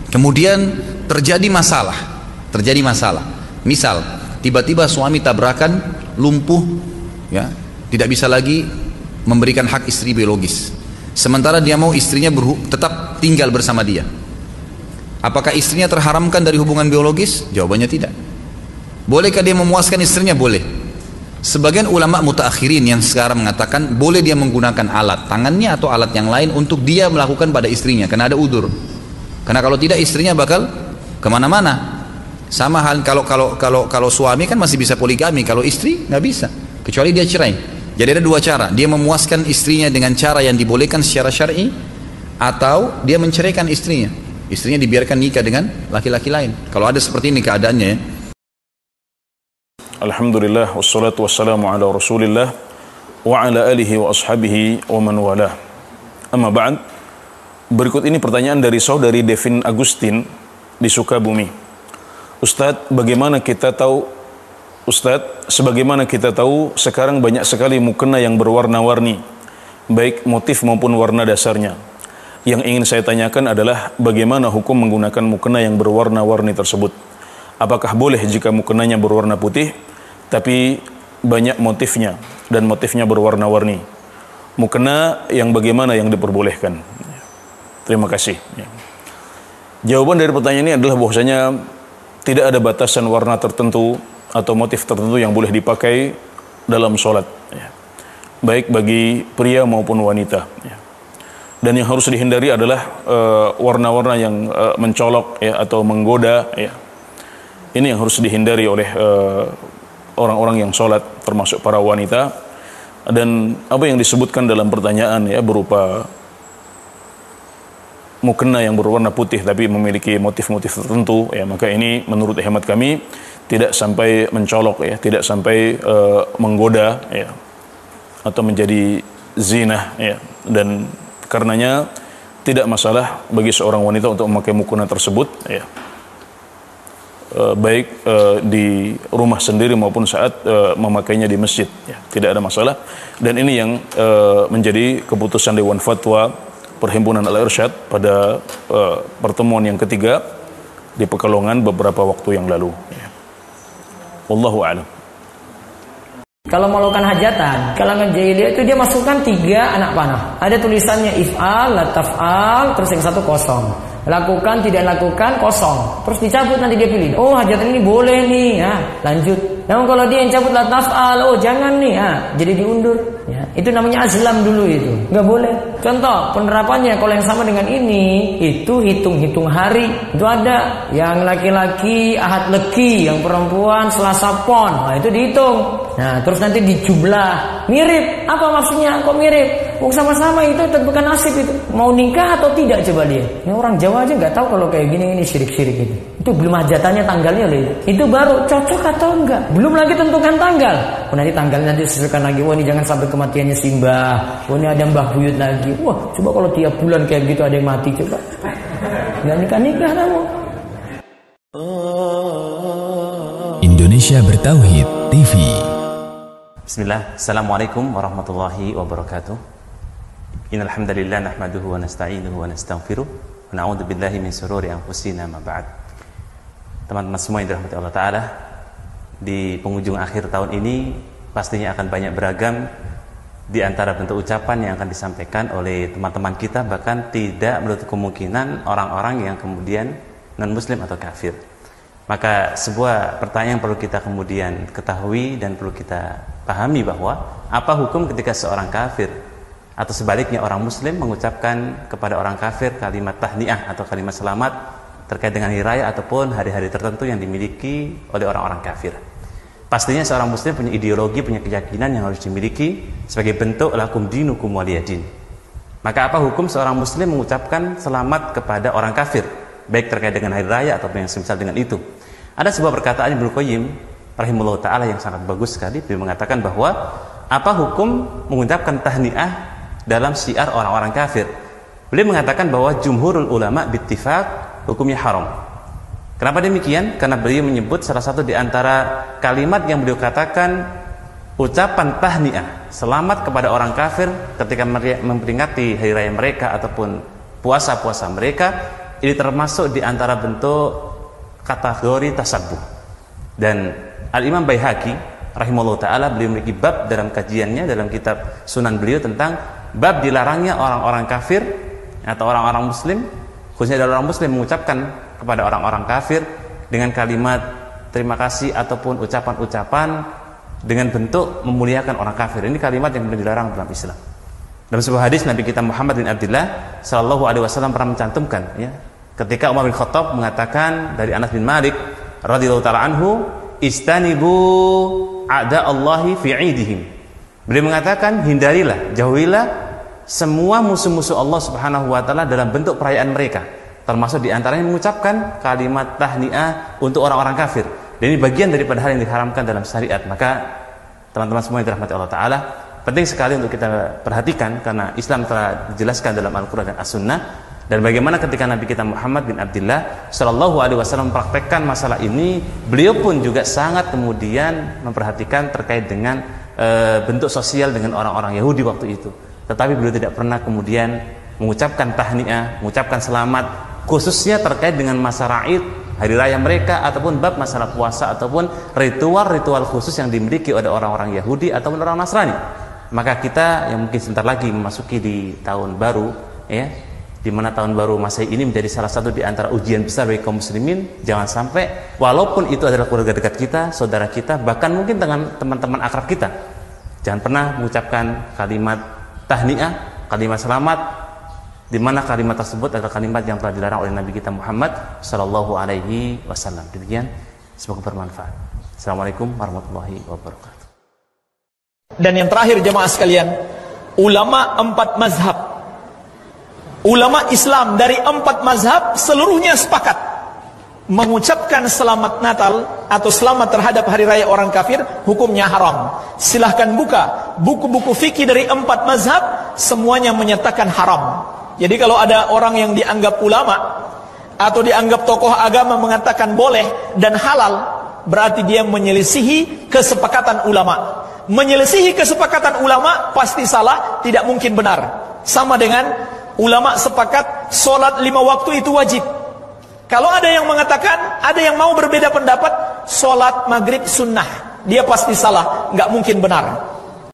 kemudian terjadi masalah, terjadi masalah. Misal tiba-tiba suami tabrakan, lumpuh, ya, tidak bisa lagi memberikan hak istri biologis. Sementara dia mau istrinya tetap tinggal bersama dia. Apakah istrinya terharamkan dari hubungan biologis? Jawabannya tidak. Bolehkah dia memuaskan istrinya? Boleh. Sebagian ulama mutaakhirin yang sekarang mengatakan boleh dia menggunakan alat tangannya atau alat yang lain untuk dia melakukan pada istrinya karena ada udur. Karena kalau tidak istrinya bakal ke mana-mana. Sama hal kalau kalau kalau kalau suami kan masih bisa poligami, kalau istri nggak bisa kecuali dia cerai. Jadi ada dua cara, dia memuaskan istrinya dengan cara yang dibolehkan secara syar'i atau dia menceraikan istrinya. Istrinya dibiarkan nikah dengan laki-laki lain. Kalau ada seperti ini keadaannya ya. Alhamdulillah wassalatu wassalamu ala Rasulillah wa ala alihi wa ashabihi wa man wala. Amma ba'd. Berikut ini pertanyaan dari saudari Devin Agustin di Sukabumi. Ustadz, bagaimana kita tahu Ustadz, sebagaimana kita tahu sekarang banyak sekali mukena yang berwarna-warni, baik motif maupun warna dasarnya. Yang ingin saya tanyakan adalah bagaimana hukum menggunakan mukena yang berwarna-warni tersebut. Apakah boleh jika mukenanya berwarna putih tapi banyak motifnya dan motifnya berwarna-warni. Mukena yang bagaimana yang diperbolehkan? Terima kasih. Jawaban dari pertanyaan ini adalah bahwasanya tidak ada batasan warna tertentu atau motif tertentu yang boleh dipakai dalam sholat. Baik bagi pria maupun wanita. Dan yang harus dihindari adalah eh, warna-warna yang uh, mencolok ya, atau menggoda. Ya. Ini yang harus dihindari oleh uh, orang-orang yang sholat termasuk para wanita. Dan apa yang disebutkan dalam pertanyaan ya berupa mukena yang berwarna putih tapi memiliki motif-motif tertentu ya maka ini menurut hemat kami tidak sampai mencolok ya tidak sampai uh, menggoda ya atau menjadi zina ya. Dan karenanya tidak masalah bagi seorang wanita untuk memakai mukena tersebut ya Eh, baik uh, di rumah sendiri maupun saat uh, memakainya di masjid. Ya, tidak ada masalah. Dan ini yang uh, menjadi keputusan Dewan Fatwa Perhimpunan Al-Irsyad pada uh, pertemuan yang ketiga di Pekalongan beberapa waktu yang lalu. Ya. Wallahu a'lam. Kalau melakukan hajatan, kalangan jahiliyah itu dia masukkan tiga anak panah. Ada tulisannya if'al, lataf'al, terus yang satu kosong lakukan tidak lakukan kosong. Terus dicabut nanti dia pilih. Oh hajatan ini boleh nih ya. Lanjut. Namun kalau dia yang cabut la taf'al. Oh jangan nih ya. Jadi diundur ya. Itu namanya azlam dulu itu. Nggak boleh. Contoh penerapannya kalau yang sama dengan ini itu hitung-hitung hari. Itu ada. Yang laki-laki ahad leki. Yang perempuan selasa pon. Nah itu dihitung. Nah terus nanti dijumlah. Mirip. Apa maksudnya? Kok mirip Oh sama-sama itu tentukan nasib itu. Mau nikah atau tidak coba dia? Ya orang Jawa aja nggak tahu kalau kayak gini ini syirik-syirik itu. Itu belum hajatannya tanggalnya loh itu. Itu baru cocok atau enggak? Belum lagi tentukan tanggal. Oh nanti tanggalnya nanti sesuaikan lagi. Wah ini jangan sampai kematiannya simbah. Wah ini ada mbah buyut lagi. Wah coba kalau tiap bulan kayak gitu ada yang mati coba. Nggak nikah nikah kamu. Indonesia Bertauhid TV Bismillah. Assalamualaikum warahmatullahi wabarakatuh Nahmaduhu wa nasta'inuhu wa nastaghfiruh wa na'udzu billahi min sururi anfusina ma ba'd. Teman-teman semua yang dirahmati Allah taala di penghujung akhir tahun ini pastinya akan banyak beragam di antara bentuk ucapan yang akan disampaikan oleh teman-teman kita bahkan tidak menutup kemungkinan orang-orang yang kemudian non muslim atau kafir. Maka sebuah pertanyaan perlu kita kemudian ketahui dan perlu kita pahami bahwa apa hukum ketika seorang kafir atau sebaliknya orang muslim mengucapkan kepada orang kafir kalimat tahniah atau kalimat selamat terkait dengan hari raya ataupun hari-hari tertentu yang dimiliki oleh orang-orang kafir. Pastinya seorang muslim punya ideologi, punya keyakinan yang harus dimiliki sebagai bentuk lakum dinukum waliyadin. Maka apa hukum seorang muslim mengucapkan selamat kepada orang kafir, baik terkait dengan hari raya ataupun yang semisal dengan itu? Ada sebuah perkataan Ibnu Qayyim rahimahullah taala yang sangat bagus sekali beliau mengatakan bahwa apa hukum mengucapkan tahniah dalam syiar orang-orang kafir. Beliau mengatakan bahwa jumhurul ulama bittifaq hukumnya haram. Kenapa demikian? Karena beliau menyebut salah satu di antara kalimat yang beliau katakan ucapan tahniah selamat kepada orang kafir ketika memperingati hari raya mereka ataupun puasa-puasa mereka ini termasuk di antara bentuk kategori tasabuh dan Al-Imam Baihaqi rahimahullah taala beliau memiliki bab dalam kajiannya dalam kitab Sunan beliau tentang bab dilarangnya orang-orang kafir atau orang-orang muslim khususnya adalah orang muslim mengucapkan kepada orang-orang kafir dengan kalimat terima kasih ataupun ucapan-ucapan dengan bentuk memuliakan orang kafir. Ini kalimat yang benar dilarang dalam Islam. Dalam sebuah hadis Nabi kita Muhammad bin Abdullah Sallallahu Alaihi Wasallam pernah mencantumkan ya, ketika Umar bin Khattab mengatakan dari Anas bin Malik radhiyallahu taala anhu istanibu ada Allahi fi idihim. Beliau mengatakan hindarilah, jauhilah semua musuh-musuh Allah Subhanahu wa taala dalam bentuk perayaan mereka. Termasuk di antaranya mengucapkan kalimat tahniah untuk orang-orang kafir. Dan ini bagian daripada hal yang diharamkan dalam syariat. Maka teman-teman semua yang dirahmati Allah Ta'ala penting sekali untuk kita perhatikan karena Islam telah dijelaskan dalam Al-Quran dan As-Sunnah dan bagaimana ketika Nabi kita Muhammad bin Abdullah Shallallahu Alaihi Wasallam mempraktekkan masalah ini beliau pun juga sangat kemudian memperhatikan terkait dengan e, bentuk sosial dengan orang-orang Yahudi waktu itu tetapi beliau tidak pernah kemudian mengucapkan tahniah mengucapkan selamat khususnya terkait dengan masa raid hari raya mereka ataupun bab masalah puasa ataupun ritual-ritual khusus yang dimiliki oleh orang-orang Yahudi ataupun orang Nasrani. Maka kita yang mungkin sebentar lagi memasuki di tahun baru ya di mana tahun baru Masehi ini menjadi salah satu di antara ujian besar bagi kaum muslimin. Jangan sampai walaupun itu adalah keluarga dekat kita saudara kita bahkan mungkin dengan teman-teman akrab kita. Jangan pernah mengucapkan kalimat tahniah kalimat selamat di mana kalimat tersebut adalah kalimat yang telah dilarang oleh Nabi kita Muhammad Shallallahu Alaihi Wasallam. Demikian semoga bermanfaat. Assalamualaikum warahmatullahi wabarakatuh. Dan yang terakhir jemaah sekalian, ulama empat mazhab. Ulama Islam dari empat mazhab seluruhnya sepakat mengucapkan selamat Natal atau selamat terhadap hari raya orang kafir hukumnya haram. Silahkan buka buku-buku fikih dari empat mazhab semuanya menyatakan haram. Jadi kalau ada orang yang dianggap ulama atau dianggap tokoh agama mengatakan boleh dan halal berarti dia menyelisihi kesepakatan ulama menyelisihi kesepakatan ulama pasti salah, tidak mungkin benar. Sama dengan ulama sepakat solat lima waktu itu wajib. Kalau ada yang mengatakan, ada yang mau berbeda pendapat, solat maghrib sunnah. Dia pasti salah, nggak mungkin benar.